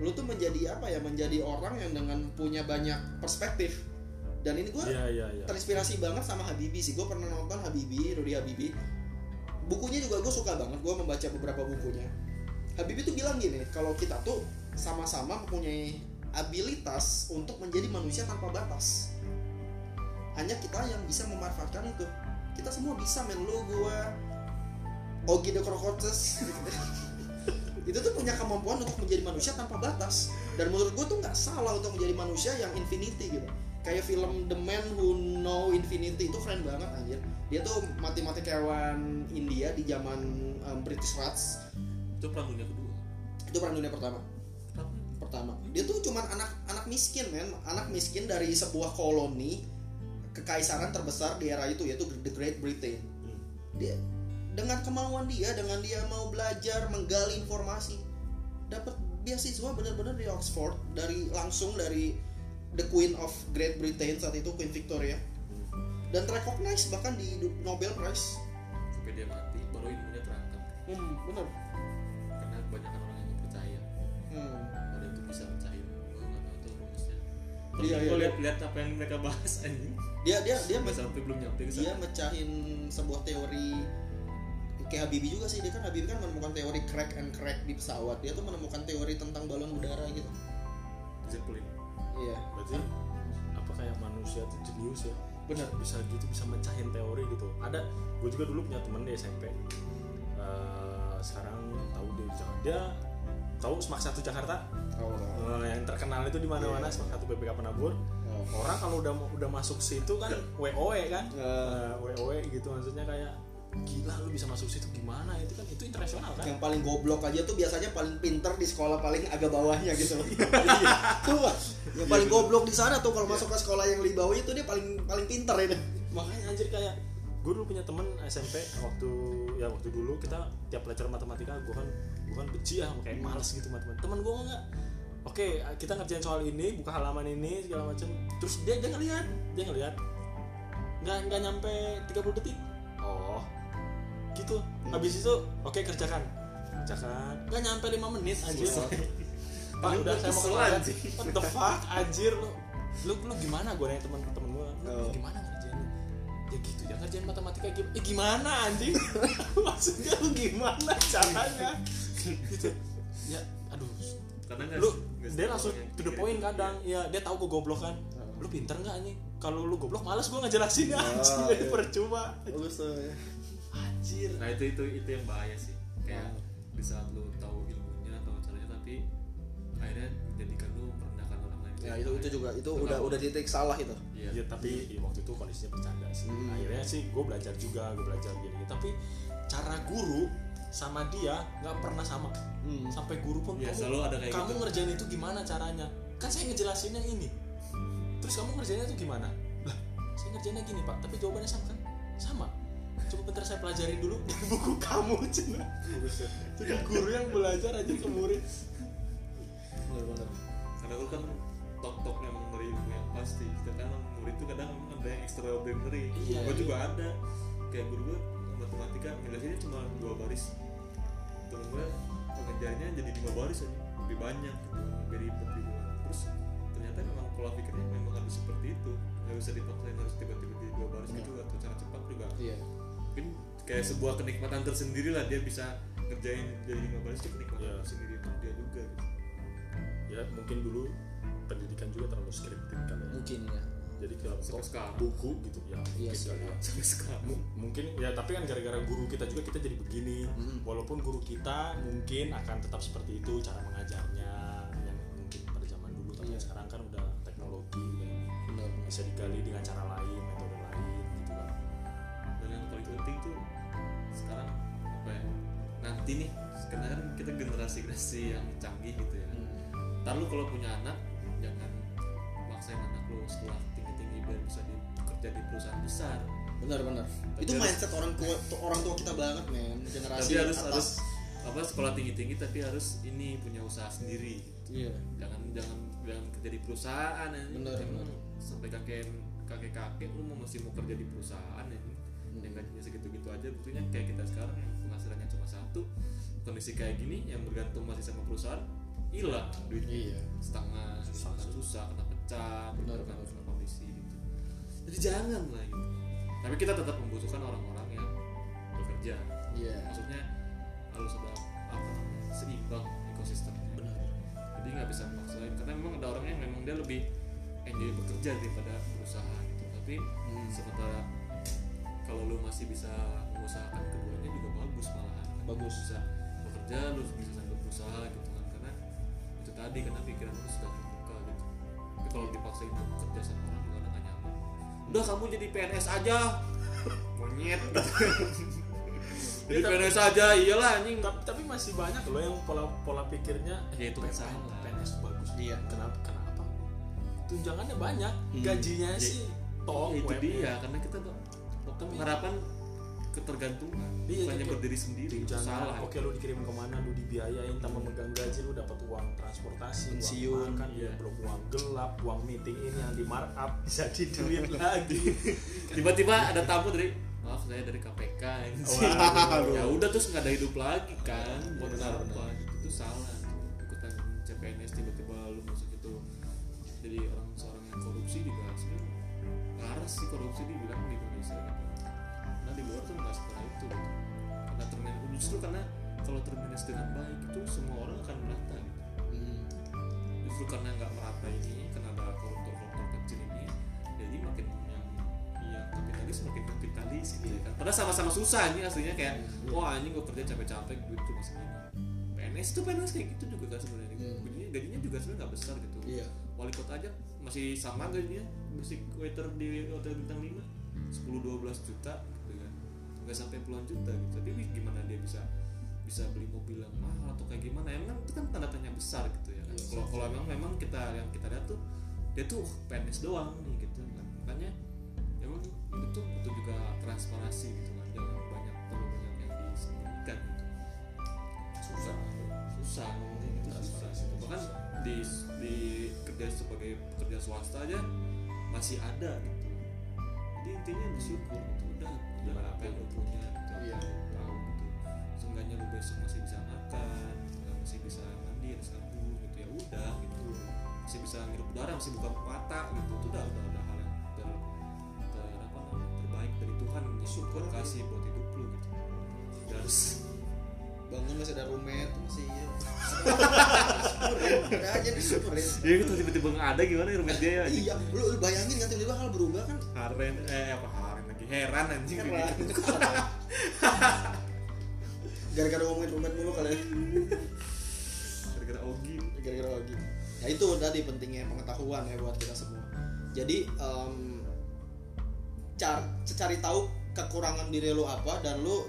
[SPEAKER 1] lo tuh menjadi apa ya? Menjadi orang yang dengan punya banyak perspektif. Dan ini gue
[SPEAKER 2] iya iya iya.
[SPEAKER 1] terinspirasi banget sama Habibie sih. Gue pernah nonton Habibie Rudy Habibie bukunya juga gue suka banget. Gue membaca beberapa bukunya. Habibie tuh bilang gini kalau kita tuh sama-sama mempunyai abilitas untuk menjadi manusia tanpa batas. Hanya kita yang bisa memanfaatkan itu. Kita semua bisa men lu gue Ogi the Crocodiles itu tuh punya kemampuan untuk menjadi manusia tanpa batas. Dan menurut gue tuh nggak salah untuk menjadi manusia yang infinity gitu. Kayak film The Man Who Know Infinity itu keren banget anjir. Dia tuh matematikawan India di zaman um, British Raj
[SPEAKER 3] itu perang dunia kedua.
[SPEAKER 1] Itu perang dunia pertama pertama. Dia tuh cuman anak anak miskin men. Anak miskin dari sebuah koloni kekaisaran terbesar di era itu yaitu the Great Britain. Dia dengan kemauan dia dengan dia mau belajar menggali informasi dapat beasiswa benar-benar di Oxford dari langsung dari the Queen of Great Britain saat itu Queen Victoria. Dan recognize bahkan di Nobel Prize.
[SPEAKER 3] Sampai dia mati baru ilmunya terangkat.
[SPEAKER 1] Hmm, benar.
[SPEAKER 3] Karena kebanyakan orang yang percaya.
[SPEAKER 1] Hmm.
[SPEAKER 3] Nonton
[SPEAKER 1] Iya, iya,
[SPEAKER 3] gue lihat lihat apa yang mereka bahas anjing.
[SPEAKER 1] Dia dia dia
[SPEAKER 3] sampai belum nyampe ke
[SPEAKER 1] dia mecahin sebuah teori kayak Habibie juga sih. Dia kan Habibie kan menemukan teori crack and crack di pesawat. Dia tuh menemukan teori tentang balon udara gitu.
[SPEAKER 3] Zeppelin.
[SPEAKER 1] Iya.
[SPEAKER 2] Berarti apa kayak manusia tuh jenius ya?
[SPEAKER 1] Benar
[SPEAKER 2] bisa gitu bisa mecahin teori gitu. Ada gue juga dulu punya temen di SMP Eh, sekarang tahu dia di Jakarta. Dia tahu Smak satu Jakarta
[SPEAKER 1] oh,
[SPEAKER 2] yang terkenal itu di mana-mana
[SPEAKER 1] Iya.
[SPEAKER 2] Smak satu BPK Penabur.
[SPEAKER 1] Oh.
[SPEAKER 2] orang kalau udah udah masuk situ kan WOE kan?
[SPEAKER 1] Eh.
[SPEAKER 2] Eh, WOE gitu maksudnya kayak gila lu bisa masuk situ gimana? Itu kan itu internasional kan?
[SPEAKER 1] Yang paling goblok aja tuh biasanya paling pinter di sekolah paling agak bawahnya gitu. Tuh yang paling goblok di sana tuh kalau masuk ke sekolah yang lebih bawah itu dia paling paling pinter itu
[SPEAKER 2] makanya anjir kayak gue dulu punya temen SMP waktu ya waktu dulu kita tiap pelajaran matematika gue kan gue kan benci ya kayak males gitu matematika temen. Gue nggak oke kita ngerjain soal ini buka halaman ini segala macam terus dia dia ngeliat dia ngeliat. Nggak nggak nyampe 30 detik. Oh. Gitu. Habis itu oke kerjakan. Kerjakan. Nggak nyampe 5 menit anjir. Pak udah saya mau ke
[SPEAKER 3] Keselan
[SPEAKER 2] toilet.
[SPEAKER 3] sih.
[SPEAKER 2] What the fuck? Anjir lu lu lu gimana? Gue nanya temen temen gue lu, lu
[SPEAKER 1] Oh.
[SPEAKER 2] gimana ngerjainnya ya gitu ya ngerjain matematika gimana eh, gimana anjing? Maksudnya lu gimana caranya? Gitu. Ya
[SPEAKER 3] karena nggak
[SPEAKER 2] lu
[SPEAKER 3] nggak
[SPEAKER 2] dia langsung to the point kadang. ya dia tahu gue goblok kan. Lu pinter nggak anjing kalau lu goblok malas gue ngejelasinnya
[SPEAKER 1] Oh,
[SPEAKER 2] anjing jadi
[SPEAKER 1] iya.
[SPEAKER 2] percuma.
[SPEAKER 1] Bagus tuh ya.
[SPEAKER 2] anjir.
[SPEAKER 3] Nah itu itu itu yang bahaya sih. Kayak
[SPEAKER 1] Hmm.
[SPEAKER 3] di saat lu tahu ilmunya tahu caranya tapi akhirnya menjadikan lu merendahkan orang lain.
[SPEAKER 1] Ya itu itu juga itu udah udah titik salah itu.
[SPEAKER 3] Iya.
[SPEAKER 2] Ya tapi ya, waktu itu kondisinya bercanda sih.
[SPEAKER 1] Hmm.
[SPEAKER 2] akhirnya sih gue belajar juga gue belajar gini tapi cara guru sama dia nggak pernah sama.
[SPEAKER 1] Hmm.
[SPEAKER 2] sampai guru pun
[SPEAKER 3] Iya,
[SPEAKER 2] kamu
[SPEAKER 3] selalu ada kayak
[SPEAKER 2] kamu
[SPEAKER 3] gitu.
[SPEAKER 2] ngerjain itu gimana caranya? Kan saya ngejelasinnya ini. Terus kamu ngerjainnya itu gimana? Lah saya ngerjainnya gini pak. Tapi jawabannya sama kan? Sama. Coba bentar saya pelajari dulu dari buku kamu cina. Jadi guru yang belajar aja ke murid.
[SPEAKER 1] Benar-benar
[SPEAKER 3] karena lu kan tok tok memang dari ilmu yang pasti. Kita kan murid itu kadang ada yang extraordinary
[SPEAKER 2] Iya,
[SPEAKER 3] gue
[SPEAKER 2] iya.
[SPEAKER 3] juga ada. Kayak guru gue matematika ngejelasinnya cuma dua baris. Temen gue pengajarnya jadi lima baris aja. Lebih banyak gitu lebih ribet gitu terus ternyata memang pola pikirnya memang harus seperti itu. Nggak bisa dipaksain harus tiba-tiba di dua baris gitu atau cara cepat juga.
[SPEAKER 1] Iya.
[SPEAKER 3] Mungkin kayak sebuah kenikmatan tersendiri lah dia bisa ngerjain jadi lima baris itu kenikmatan
[SPEAKER 2] Iya.
[SPEAKER 3] tersendiri untuk dia juga gitu.
[SPEAKER 2] ya mungkin dulu pendidikan juga terlalu skriptif kan ya.
[SPEAKER 1] Mungkin ya
[SPEAKER 2] jadi tok
[SPEAKER 3] sekarang.
[SPEAKER 2] buku gitu ya
[SPEAKER 1] Iya
[SPEAKER 2] mungkin ya.
[SPEAKER 3] sampai sekarang
[SPEAKER 2] M- mungkin ya tapi kan gara-gara guru kita juga kita jadi begini
[SPEAKER 1] Mm.
[SPEAKER 2] walaupun guru kita mungkin akan tetap seperti itu cara mengajarnya yang mungkin pada zaman dulu tapi
[SPEAKER 1] Iya.
[SPEAKER 2] sekarang kan udah teknologi udah
[SPEAKER 1] benar
[SPEAKER 2] bisa digali dengan cara lain metode lain gitu kan
[SPEAKER 3] dan yang paling penting tuh sekarang apa ya nanti nih karena kan kita generasi generasi yang canggih gitu ya
[SPEAKER 1] Hmm.
[SPEAKER 3] ntar lu kalau punya anak jangan maksain anak lu sekolah biar bisa di, kerja di perusahaan besar.
[SPEAKER 1] Benar benar.
[SPEAKER 3] Tapi
[SPEAKER 1] itu
[SPEAKER 3] harus-
[SPEAKER 1] mindset orang tua orang tua kita banget men. Generasi
[SPEAKER 3] tapi harus
[SPEAKER 1] atas.
[SPEAKER 3] harus apa sekolah tinggi tinggi tapi harus ini punya usaha sendiri.
[SPEAKER 1] Iya.
[SPEAKER 3] Jangan jangan jangan kerja di perusahaan ya
[SPEAKER 1] Bener,
[SPEAKER 3] Jangan
[SPEAKER 1] bener.
[SPEAKER 3] sampai kakek kakek kakek lu mau masih mau kerja di perusahaan ya
[SPEAKER 1] Hmm.
[SPEAKER 3] yang gajinya segitu gitu aja. Buktinya kayak kita sekarang yang penghasilannya cuma satu kondisi kayak gini yang bergantung masih sama perusahaan hilang duitnya.
[SPEAKER 1] Iya.
[SPEAKER 3] Setengah susah. susah kena pecah
[SPEAKER 1] Bener,
[SPEAKER 3] gitu jadi jangan lah gitu. Tapi kita tetap membutuhkan orang-orang yang bekerja.
[SPEAKER 1] Iya.
[SPEAKER 3] Maksudnya harus ada apa namanya seimbang ekosistemnya
[SPEAKER 2] benar.
[SPEAKER 3] jadi nggak bisa memaksain karena memang ada orang yang memang dia lebih enjoy bekerja daripada berusaha gitu. Tapi
[SPEAKER 1] Hmm.
[SPEAKER 3] sementara kalau lu masih bisa mengusahakan keduanya juga bagus malahan.
[SPEAKER 1] Bagus.
[SPEAKER 3] bisa bekerja lu bisa sambil berusaha gitu kan. Karena itu tadi karena pikiran lu sudah terbuka gitu. Tapi kalau dipaksain untuk kerja sama orang udah kamu jadi PNS aja monyet jadi
[SPEAKER 2] Ya, tapi-
[SPEAKER 3] PNS aja iyalah anjing
[SPEAKER 2] tapi, tapi masih banyak loh yang pola pola pikirnya
[SPEAKER 3] Ya, itu
[SPEAKER 2] PNS
[SPEAKER 3] salah.
[SPEAKER 2] PNS bagus
[SPEAKER 1] Iya.
[SPEAKER 2] kenapa kenapa tunjangannya banyak
[SPEAKER 1] Hmm.
[SPEAKER 2] gajinya
[SPEAKER 3] Ya,
[SPEAKER 2] sih toh
[SPEAKER 3] Ya, itu
[SPEAKER 2] UMR.
[SPEAKER 3] dia karena kita tuh harapan ketergantungan
[SPEAKER 2] Iya,
[SPEAKER 3] bukannya
[SPEAKER 2] kayak
[SPEAKER 3] berdiri sendiri itu
[SPEAKER 2] tunjangan
[SPEAKER 3] salah
[SPEAKER 2] oke lu dikirim ke mana lu dibiayain tambah megang gaji lu dapat uang transportasi
[SPEAKER 1] Pensiun,
[SPEAKER 2] uang makan
[SPEAKER 3] iya.
[SPEAKER 2] ya belum uang gelap uang meeting ini yang di markup bisa di duit lagi
[SPEAKER 3] tiba-tiba ada tamu dari maaf saya dari KPK sih."
[SPEAKER 1] Waduh.
[SPEAKER 3] ya udah terus nggak ada hidup lagi kan buat
[SPEAKER 1] Benar,
[SPEAKER 3] apa gitu itu salah ikutan CPNS tiba-tiba lu masuk itu jadi orang seorang yang pasti korupsi dibilang di gitu. Di luar tuh nggak seperti itu gitu. Karena termanage justru karena kalau termanage dengan baik itu semua orang akan merata gitu.
[SPEAKER 1] Hmm.
[SPEAKER 3] Justru karena nggak merata ini, karena ada koruptor-koruptor kecil ini, jadi makin yang yang kapitalis makin kapitalis gitu ya kan. Padahal sama-sama susah ini aslinya kayak, wah anjing gue kerja capek-capek duit cuma segini. PNS itu PNS kayak gitu juga kan sebenarnya.
[SPEAKER 1] Hmm.
[SPEAKER 3] Gajinya, gajinya juga sebenarnya nggak besar gitu
[SPEAKER 1] Iya.
[SPEAKER 3] wali kota aja masih sama gajinya basic waiter di hotel bintang 5 10-12 juta gitu kan nggak sampai puluhan juta gitu. Tapi gimana dia bisa bisa beli mobil yang mahal atau kayak gimana? Emang itu kan tanda tanya besar gitu ya kan. Kalau kalau memang memang kita yang kita lihat tuh dia tuh PNS doang nih gitu kan. Makanya emang itu tuh butuh juga transparansi gitu kan. Jangan banyak terlalu banyak yang disembunyikan gitu.
[SPEAKER 2] Susah.
[SPEAKER 3] Susah ngomongnya gitu susah.
[SPEAKER 2] Transparansi itu
[SPEAKER 3] bahkan di di kerja sebagai pekerja swasta aja masih ada gitu. Jadi intinya bersyukur gitu. Udah yang lo punya gitu.
[SPEAKER 1] Iya.
[SPEAKER 3] tahu gitu. Seenggaknya lo besok masih bisa makan masih bisa mandi ada sabun gitu ya udah gitu. Masih bisa ngirup udara masih buka mata gitu. Itu udah udah udah hal yang ter, ter apa namanya terbaik dari Tuhan. Yang
[SPEAKER 1] Syukur.
[SPEAKER 3] Kasih buat hidup lo gitu. Udah harus.
[SPEAKER 1] Bangun masih ada roommate masih ya syukurin udah aja disyukurin.
[SPEAKER 3] Iya gitu tiba-tiba nggak ada gimana roommate dia ya?
[SPEAKER 1] Iya lu, lu bayangin kan tiba-tiba hal berubah kan?
[SPEAKER 3] Haren eh apa heran anjing.
[SPEAKER 1] Heran. gara-gara ngomongin roommate mulu kali ya.
[SPEAKER 3] Gara-gara Ogi.
[SPEAKER 1] Gara-gara lagi ya itu tadi pentingnya pengetahuan ya buat kita semua. Jadi em, car cari tahu kekurangan diri lu apa dan lu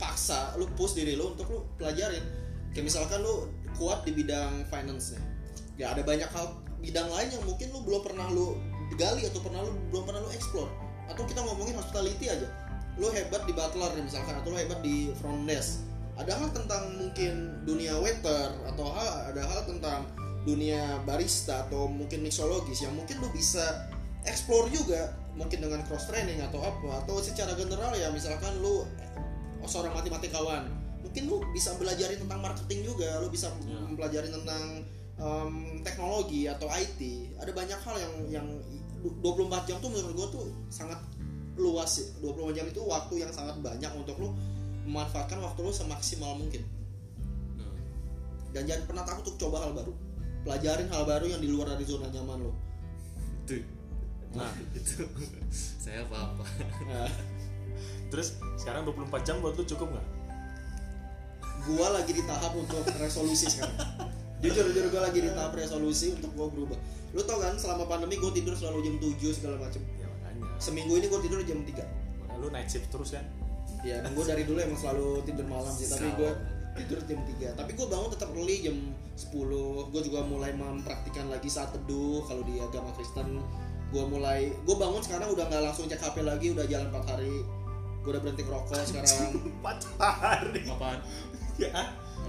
[SPEAKER 1] paksa lu push diri lu untuk lu pelajarin. Kayak misalkan lu kuat di bidang finance nih ya ada banyak hal bidang lain yang mungkin lu belum pernah lu gali atau pernah lu belum pernah lu explore atau kita ngomongin hospitality aja. Lu hebat di butler nih misalkan atau lu hebat di front desk. Ada hal tentang mungkin dunia waiter atau hal, ada hal tentang dunia barista atau mungkin mixologis yang mungkin lu bisa explore juga mungkin dengan cross training atau apa atau secara general ya misalkan lu oh, seorang matematikawan. Mungkin lu bisa belajar tentang marketing juga lu bisa
[SPEAKER 2] Ya.
[SPEAKER 1] mempelajari tentang em, teknologi atau IT ada banyak hal yang yang 24 jam tuh menurut gua tuh sangat luas sih. 24 jam itu waktu yang sangat banyak untuk lu memanfaatkan waktu lu semaksimal mungkin.
[SPEAKER 3] Nah,
[SPEAKER 1] dan jangan pernah takut untuk coba hal baru. Pelajarin hal baru yang di luar dari zona nyaman lo
[SPEAKER 3] itu.
[SPEAKER 2] Nah.
[SPEAKER 3] Itu. Saya apa apa
[SPEAKER 2] terus sekarang 24 jam buat lu cukup nggak?
[SPEAKER 1] Gua lagi di tahap untuk resolusi sekarang jujur jujur gua lagi di tahap resolusi untuk gua berubah. Lu tau kan selama pandemi gua tidur selalu jam 7 segala macem.
[SPEAKER 2] Ya makanya.
[SPEAKER 1] Seminggu ini gua tidur jam 3
[SPEAKER 2] makanya lu night shift terus kan?
[SPEAKER 1] Ya dan gua dari dulu emang selalu tidur malam sih tapi gua tidur jam 3 tapi gua bangun tetap early jam 10 gua juga mulai mempraktikkan lagi saat teduh kalau di agama Kristen. Gua mulai gua bangun sekarang udah nggak langsung cek HP lagi udah jalan 4 hari. Gua udah berhenti ngerokok sekarang.
[SPEAKER 2] Empat hari?
[SPEAKER 3] Apaan?
[SPEAKER 2] Ya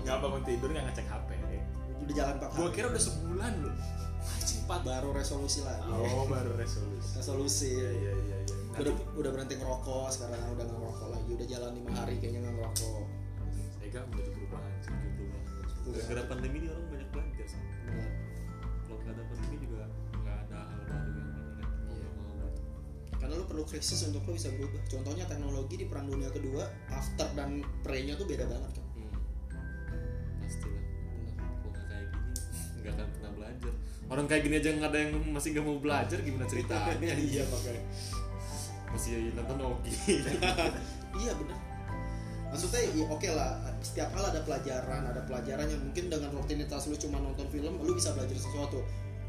[SPEAKER 2] nggak bangun tidur nggak? Ngecek HP
[SPEAKER 1] udah jalan 4 hari
[SPEAKER 2] gua kira udah sebulan loh. Empat
[SPEAKER 1] baru resolusi lagi.
[SPEAKER 2] Oh baru resolusi.
[SPEAKER 1] Resolusi.
[SPEAKER 2] Iya iya iya iya.
[SPEAKER 1] Gua udah udah berhenti ngerokok sekarang udah nggak ngerokok lagi. Udah jalan lima hari kayaknya nggak ngerokok.
[SPEAKER 2] Ega butuh perubahan sih butuh perubahan
[SPEAKER 3] gara-gara pandemi ini orang banyak belajar sama.
[SPEAKER 1] Benar.
[SPEAKER 3] kalau nggak ada pandemi juga nggak ada hal baru yang ini kan
[SPEAKER 1] Iya. karena lu perlu krisis untuk lu bisa berubah. Contohnya teknologi di perang dunia kedua after dan pre-nya tuh beda banget kan
[SPEAKER 3] orang kayak gini aja nggak ada yang masih nggak mau belajar gimana ceritanya
[SPEAKER 1] iya makanya.
[SPEAKER 3] Masih nonton Ogi
[SPEAKER 1] iya benar maksudnya ya oke lah. Setiap hal ada pelajaran ada pelajaran yang mungkin dengan rutinitas lu cuma nonton film lu bisa belajar sesuatu.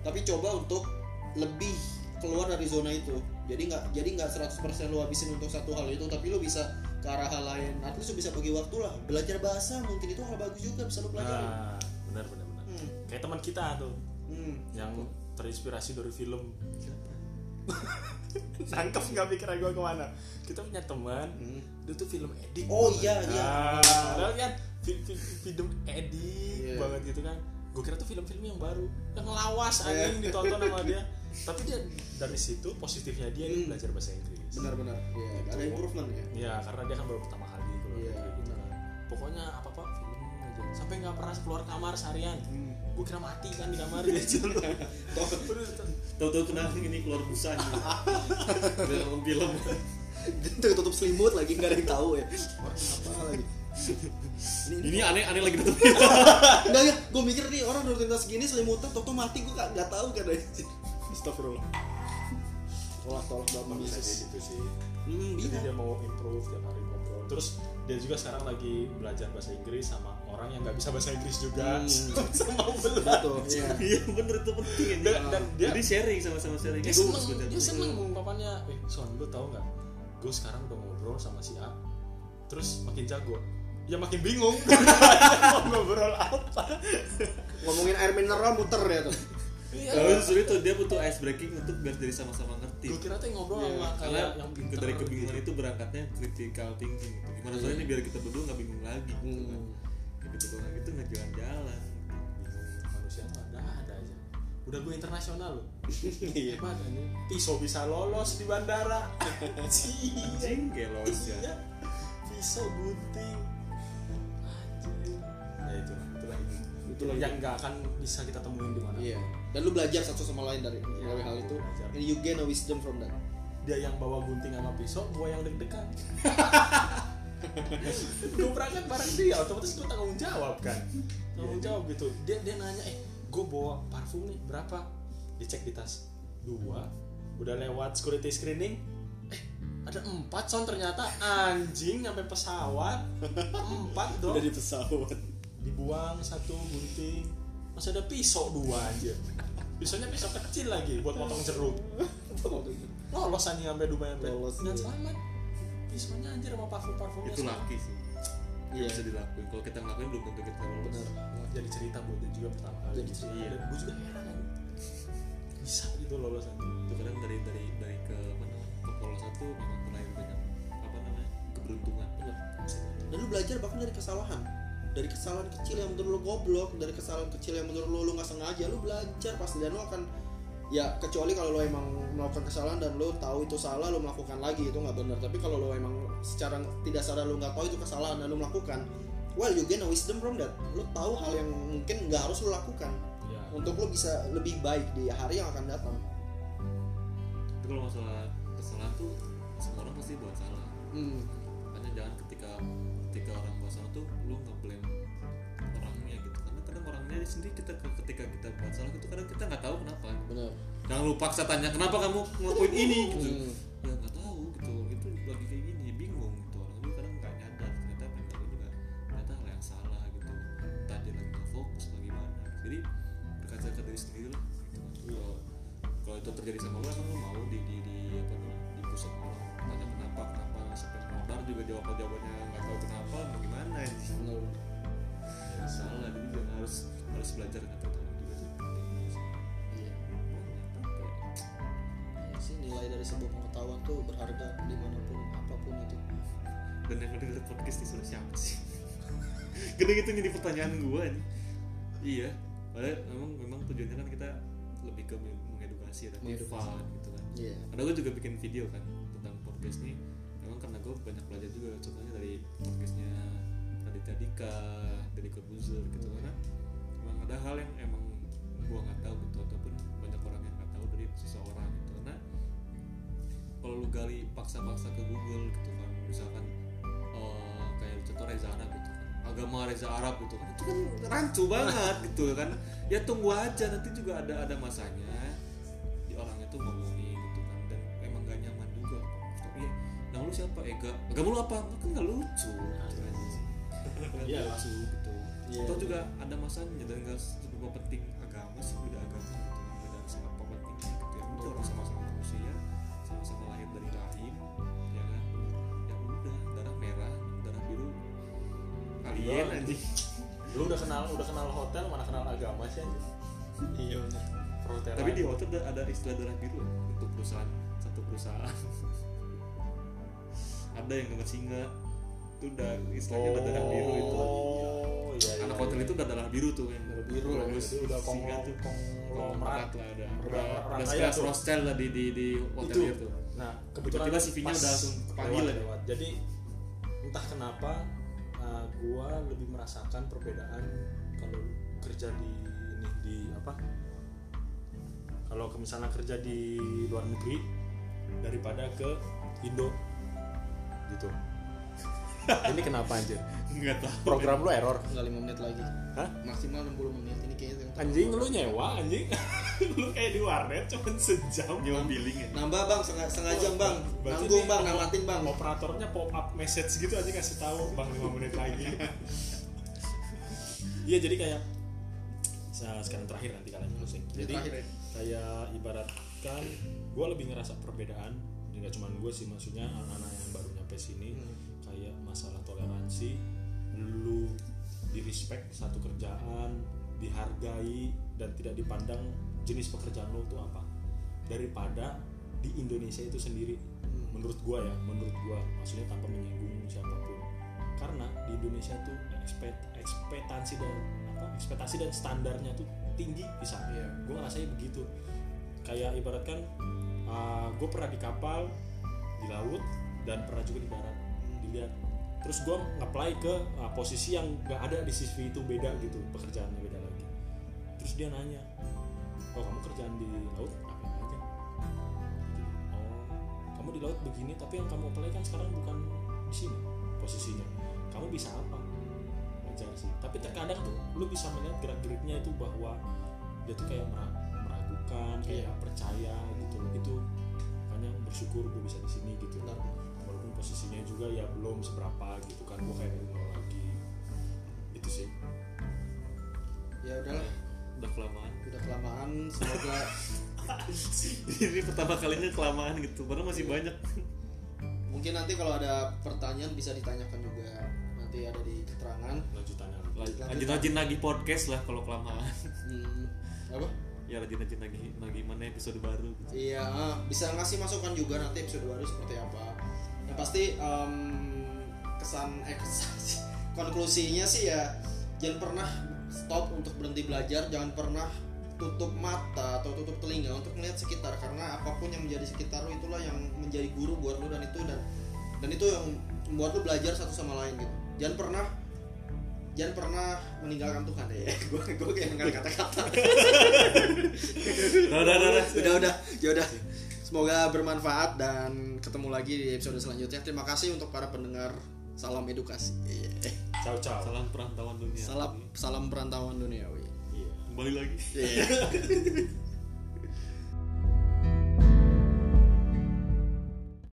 [SPEAKER 1] Tapi coba untuk lebih keluar dari zona itu. Jadi nggak jadi nggak 100% lu habisin untuk satu hal itu tapi lu bisa ke arah hal lain. Least lu bisa bagi waktu lah. Belajar bahasa mungkin itu hal bagus juga bisa lu pelajari.
[SPEAKER 2] Nah benar benar benar.
[SPEAKER 1] Hmm.
[SPEAKER 2] kayak teman kita tuh
[SPEAKER 1] Hmm.
[SPEAKER 2] yang terinspirasi dari film nangkep nggak pikiran gue ke mana kita punya teman
[SPEAKER 1] Hmm.
[SPEAKER 2] dia tuh film edik
[SPEAKER 1] Oh,
[SPEAKER 2] banget.
[SPEAKER 1] iya, iya.
[SPEAKER 2] nah, kan fi- fi- film edik
[SPEAKER 1] Iya.
[SPEAKER 2] banget gitu kan gue kira tuh film-film yang baru yang lawas
[SPEAKER 1] Iya.
[SPEAKER 2] anjing ditonton sama dia tapi dia dari situ positifnya dia
[SPEAKER 1] Hmm.
[SPEAKER 2] belajar bahasa Inggris
[SPEAKER 1] benar-benar ya, ada improvement ya
[SPEAKER 2] ya karena dia kan baru pertama kali kalau
[SPEAKER 1] Iya,
[SPEAKER 2] gitu kan pokoknya apa apa film aja sampai nggak pernah keluar kamar seharian
[SPEAKER 1] Hmm.
[SPEAKER 2] Gue kira mati kan di kamar dia dulu terus
[SPEAKER 3] tahu-tahu kena ini keluar busanya dalam film.
[SPEAKER 1] Gitu tutup selimut lagi nggak ada yang tahu ya. Orang apa lagi?
[SPEAKER 3] ini aneh aneh lagi. Tutup
[SPEAKER 1] Enggak ya, gue mikir nih orang rutinitas gini selimutan, toto mati gue nggak tahu kan Astagfirullah. Tolak tolak dalam
[SPEAKER 2] bisa
[SPEAKER 1] bisnis.
[SPEAKER 2] gitu sih.
[SPEAKER 1] Hmm,
[SPEAKER 2] jadi dia mau improve tiap hari ngobrol. Terus dia juga sekarang lagi belajar bahasa Inggris sama orang yang nggak bisa bahasa Inggris juga
[SPEAKER 1] Hmm.
[SPEAKER 2] sama belah
[SPEAKER 1] Betul. Iya.
[SPEAKER 3] iya bener itu penting ini
[SPEAKER 2] dan, dan dia
[SPEAKER 3] jadi sharing sama-sama sharing
[SPEAKER 2] dia seneng
[SPEAKER 3] sebenarnya.
[SPEAKER 2] dia seneng ungkapannya eh son lu tau nggak gue sekarang udah ngobrol sama si A terus makin jago ya makin bingung mau ngobrol apa
[SPEAKER 1] Ngomongin air mineral muter ya tuh.
[SPEAKER 2] iya
[SPEAKER 3] Kalau justru itu dia butuh ice breaking untuk biar jadi sama-sama ngerti.
[SPEAKER 2] gue kira tuh ngobrol
[SPEAKER 1] Iya,
[SPEAKER 2] sama
[SPEAKER 3] Karena
[SPEAKER 2] yang pintar
[SPEAKER 3] dari kebingungan itu berangkatnya critical thinking. Gitu. Gimana
[SPEAKER 1] Iya.
[SPEAKER 3] soalnya biar kita berdua nggak bingung lagi. Gitu kan.
[SPEAKER 1] Hmm.
[SPEAKER 3] Kayak gitu doang gitu nggak jalan-jalan.
[SPEAKER 2] manusia tuh ada ada aja udah gue internasional loh
[SPEAKER 1] Iya.
[SPEAKER 2] hebat ini pisau bisa lolos di bandara.
[SPEAKER 3] Anjing gelos ya.
[SPEAKER 2] Iya. pisau gunting ya itu itulah itu
[SPEAKER 1] Itulah itu.
[SPEAKER 2] yang nggak akan bisa kita temuin di mana
[SPEAKER 1] Iya. Dan lu belajar satu sama lain dari melalui hal itu.
[SPEAKER 2] belajar.
[SPEAKER 1] And you gain a wisdom from that.
[SPEAKER 2] dia yang bawa gunting sama pisau gua yang deg-degan gue berangkat bareng dia otomatis gue tanggung jawab kan? Tanggung jawab gitu. Dia dia nanya eh gue bawa parfum nih berapa? Dicek di tas. Dua. Udah lewat security screening. Eh ada empat son ternyata. Anjing nyampe pesawat. Empat dong.
[SPEAKER 1] Udah di pesawat.
[SPEAKER 2] dibuang satu gunting. Masih ada pisau dua aja pisaunya pisau kecil lagi buat potong jeruk. Lolos anjing sampai Dubai sampai dengan
[SPEAKER 1] iya.
[SPEAKER 2] selamat pisaunya anjir sama parfum parfumnya
[SPEAKER 3] Itu laki sih.
[SPEAKER 1] Iya.
[SPEAKER 3] Bisa dilakuin. Kalau kita ngelakuin belum tentu kita lolos.
[SPEAKER 1] Benar.
[SPEAKER 2] jadi cerita buat dia juga pertama kali
[SPEAKER 1] Jadi cerita.
[SPEAKER 2] iya dan gue juga heran anjing. bisa gitu lolos anjing
[SPEAKER 3] Itu kadang dari dari dari ke apa namanya ke polos satu memang terlalu banyak apa namanya keberuntungan.
[SPEAKER 1] Dan lu belajar bahkan dari kesalahan. Dari kesalahan kecil yang menurut lu goblok, dari kesalahan kecil yang menurut lu lu nggak sengaja, lu belajar pasti dan lu akan ya kecuali kalau lu emang melakukan kesalahan dan lu tahu itu salah lu melakukan lagi itu nggak benar tapi kalau lu emang secara tidak sadar lu nggak tahu itu kesalahan dan lu melakukan well you gain a wisdom from that lu tahu hal yang mungkin nggak harus lu lakukan
[SPEAKER 2] ya
[SPEAKER 1] untuk lu bisa lebih baik di hari yang akan datang
[SPEAKER 3] Tapi kalau masalah kesalahan tuh semua orang pasti buat salah.
[SPEAKER 1] hmm.
[SPEAKER 3] makanya jangan ketika ketika orang buat salah tuh lu nggak blame orangnya sendiri kita ketika kita buat salah itu kadang kita nggak tahu kenapa.
[SPEAKER 1] Benar.
[SPEAKER 3] Jangan lu paksa tanya kenapa kamu ngelakuin ini? Gitu.
[SPEAKER 1] Hmm.
[SPEAKER 3] Lebih ke mengedukasi
[SPEAKER 1] Mengedukasi.
[SPEAKER 3] fun gitu kan.
[SPEAKER 1] Iya.
[SPEAKER 3] Karena gue juga bikin video kan tentang podcast ini. Memang karena gue banyak belajar juga contohnya dari podcastnya Raditya Dika dari Corbuzier gitu karena memang ada hal yang emang gue nggak tahu gitu ataupun banyak orang yang nggak tahu dari seseorang gitu. Karena kalau lu gali paksa-paksa ke Google gitu kan misalkan eh, kayak contoh Reza Arab gitu. kan agama Reza Arab gitu kan. Itu kan rancu banget gitu kan. Ya tunggu aja nanti juga ada ada masanya. Di orang itu ngomongin gitu kan dan emang gak nyaman juga. Tapi ya nama lu siapa? Ega agama lu apa? Kan gak lucu. Gitu Nggak
[SPEAKER 2] Iya.
[SPEAKER 3] lucu gitu.
[SPEAKER 1] Iya.
[SPEAKER 3] atau juga ada masanya dan gak seberapa penting alien
[SPEAKER 2] Iya.
[SPEAKER 3] anjing.
[SPEAKER 2] lu udah kenal udah kenal hotel mana kenal agama sih anjir
[SPEAKER 1] iya benar
[SPEAKER 2] perhotelan
[SPEAKER 3] tapi di hotel ada, ada istilah darah biru ya, untuk perusahaan satu perusahaan. Ada yang nama singa. Itu udah istilahnya udah darah biru itu.
[SPEAKER 2] Oh iya iya
[SPEAKER 3] anak hotel itu udah darah biru tuh yang
[SPEAKER 1] Darah biru,
[SPEAKER 3] Kalau
[SPEAKER 2] itu udah
[SPEAKER 3] singa tuh.
[SPEAKER 2] konglomerat.
[SPEAKER 3] lah udah.
[SPEAKER 2] Udah
[SPEAKER 3] sekelas. Rothschild lah di di di hotel
[SPEAKER 2] itu.
[SPEAKER 3] itu
[SPEAKER 2] nah kebetulan
[SPEAKER 3] Tiba-tiba CV-nya
[SPEAKER 2] pas
[SPEAKER 3] udah langsung kepanggil
[SPEAKER 2] lewat,
[SPEAKER 3] aja.
[SPEAKER 2] lewat. jadi entah kenapa gua lebih merasakan perbedaan kalau kerja di ini apa? Kalau ke- misalnya kerja di luar negeri daripada ke Indo gitu. Ini kenapa anjir?
[SPEAKER 4] Nggak tahu.
[SPEAKER 2] Program lu error.
[SPEAKER 1] Enggak 5 menit lagi.
[SPEAKER 2] Hah?
[SPEAKER 1] Maksimal 60 menit ini kayaknya yang
[SPEAKER 2] anjing lu nyewa anjing lu kayak di warnet cuman sejam
[SPEAKER 4] nyewa billing ya
[SPEAKER 1] Nambah bang, setengah, setengah jam bang. Nanggung bang, namatin bang.
[SPEAKER 2] operatornya pop up message gitu aja kasih tahu bang 5 menit lagi iya jadi kayak sa- sekarang terakhir nanti kalian closing
[SPEAKER 1] Ini
[SPEAKER 2] jadi
[SPEAKER 1] terakhir ya.
[SPEAKER 2] kayak ibaratkan gue lebih ngerasa perbedaan nggak cuma gue sih maksudnya anak-anak yang baru nyampe sini
[SPEAKER 1] Hmm.
[SPEAKER 2] kayak masalah toleransi lu di respect satu kerjaan dihargai dan tidak dipandang jenis pekerjaan lo itu apa? Daripada di Indonesia itu sendiri.
[SPEAKER 1] Hmm.
[SPEAKER 2] menurut gua ya menurut gua. Maksudnya tanpa menyinggung siapa pun. Karena di Indonesia tuh ekspet ekspektasi dan apa ekspektasi dan standarnya tuh tinggi bisa.
[SPEAKER 1] Iya.
[SPEAKER 2] gua ngerasanya begitu. Kayak ibaratkan gue pernah di kapal di laut dan pernah juga di darat. Dilihat. Terus gue apply ke uh, posisi yang gak ada di CV itu beda gitu. Pekerjaannya beda lagi. Terus dia nanya oh kamu kerjaan di laut? Apa aja? Oh kamu di laut begini tapi yang kamu apply kan sekarang bukan di sini posisinya. Kamu bisa apa? Wajar sih. Tapi terkadang tuh lu bisa melihat gerak geriknya itu bahwa dia tuh kayak mera- meragukan kayak nggak percaya gitu loh. Itu makanya bersyukur gue bisa di sini gitu.
[SPEAKER 1] Benar.
[SPEAKER 2] walaupun posisinya juga ya belum seberapa gitu kan gue kayak nol lagi. Itu sih.
[SPEAKER 1] Ya udahlah,
[SPEAKER 3] udah kelamaan
[SPEAKER 1] udah kelamaan. Semoga
[SPEAKER 3] ini pertama kalinya kelamaan gitu padahal masih banyak
[SPEAKER 1] mungkin nanti kalau ada pertanyaan bisa ditanyakan juga. Nanti ada di keterangan.
[SPEAKER 2] lanjutannya
[SPEAKER 3] rajin-rajin lagi podcast lah kalau kelamaan
[SPEAKER 1] Hmm, apa?
[SPEAKER 3] ya rajin-rajin lagi lagi mana episode baru gitu.
[SPEAKER 1] Iya, ah, bisa ngasih masukan juga nanti episode baru seperti apa. Yang pasti em, kesan eh kesan sih. konklusinya sih ya jangan pernah stop untuk berhenti belajar, jangan pernah tutup mata atau tutup telinga untuk melihat sekitar karena apa pun yang menjadi sekitar lu itulah yang menjadi guru buat lu dan itu dan dan itu yang membuat lu belajar satu sama lain gitu. Jangan pernah jangan pernah meninggalkan Tuhan ya. Gue gue kayak ngangkat kata-kata.
[SPEAKER 3] udah udah udah, udah.
[SPEAKER 1] udah udah ya udah semoga bermanfaat dan ketemu lagi di episode selanjutnya terima kasih untuk para pendengar salam edukasi Iya.
[SPEAKER 2] ciao ciao
[SPEAKER 3] salam perantauan dunia
[SPEAKER 1] salam salam perantauan duniawi
[SPEAKER 2] Iya.
[SPEAKER 3] kembali lagi
[SPEAKER 1] Iya.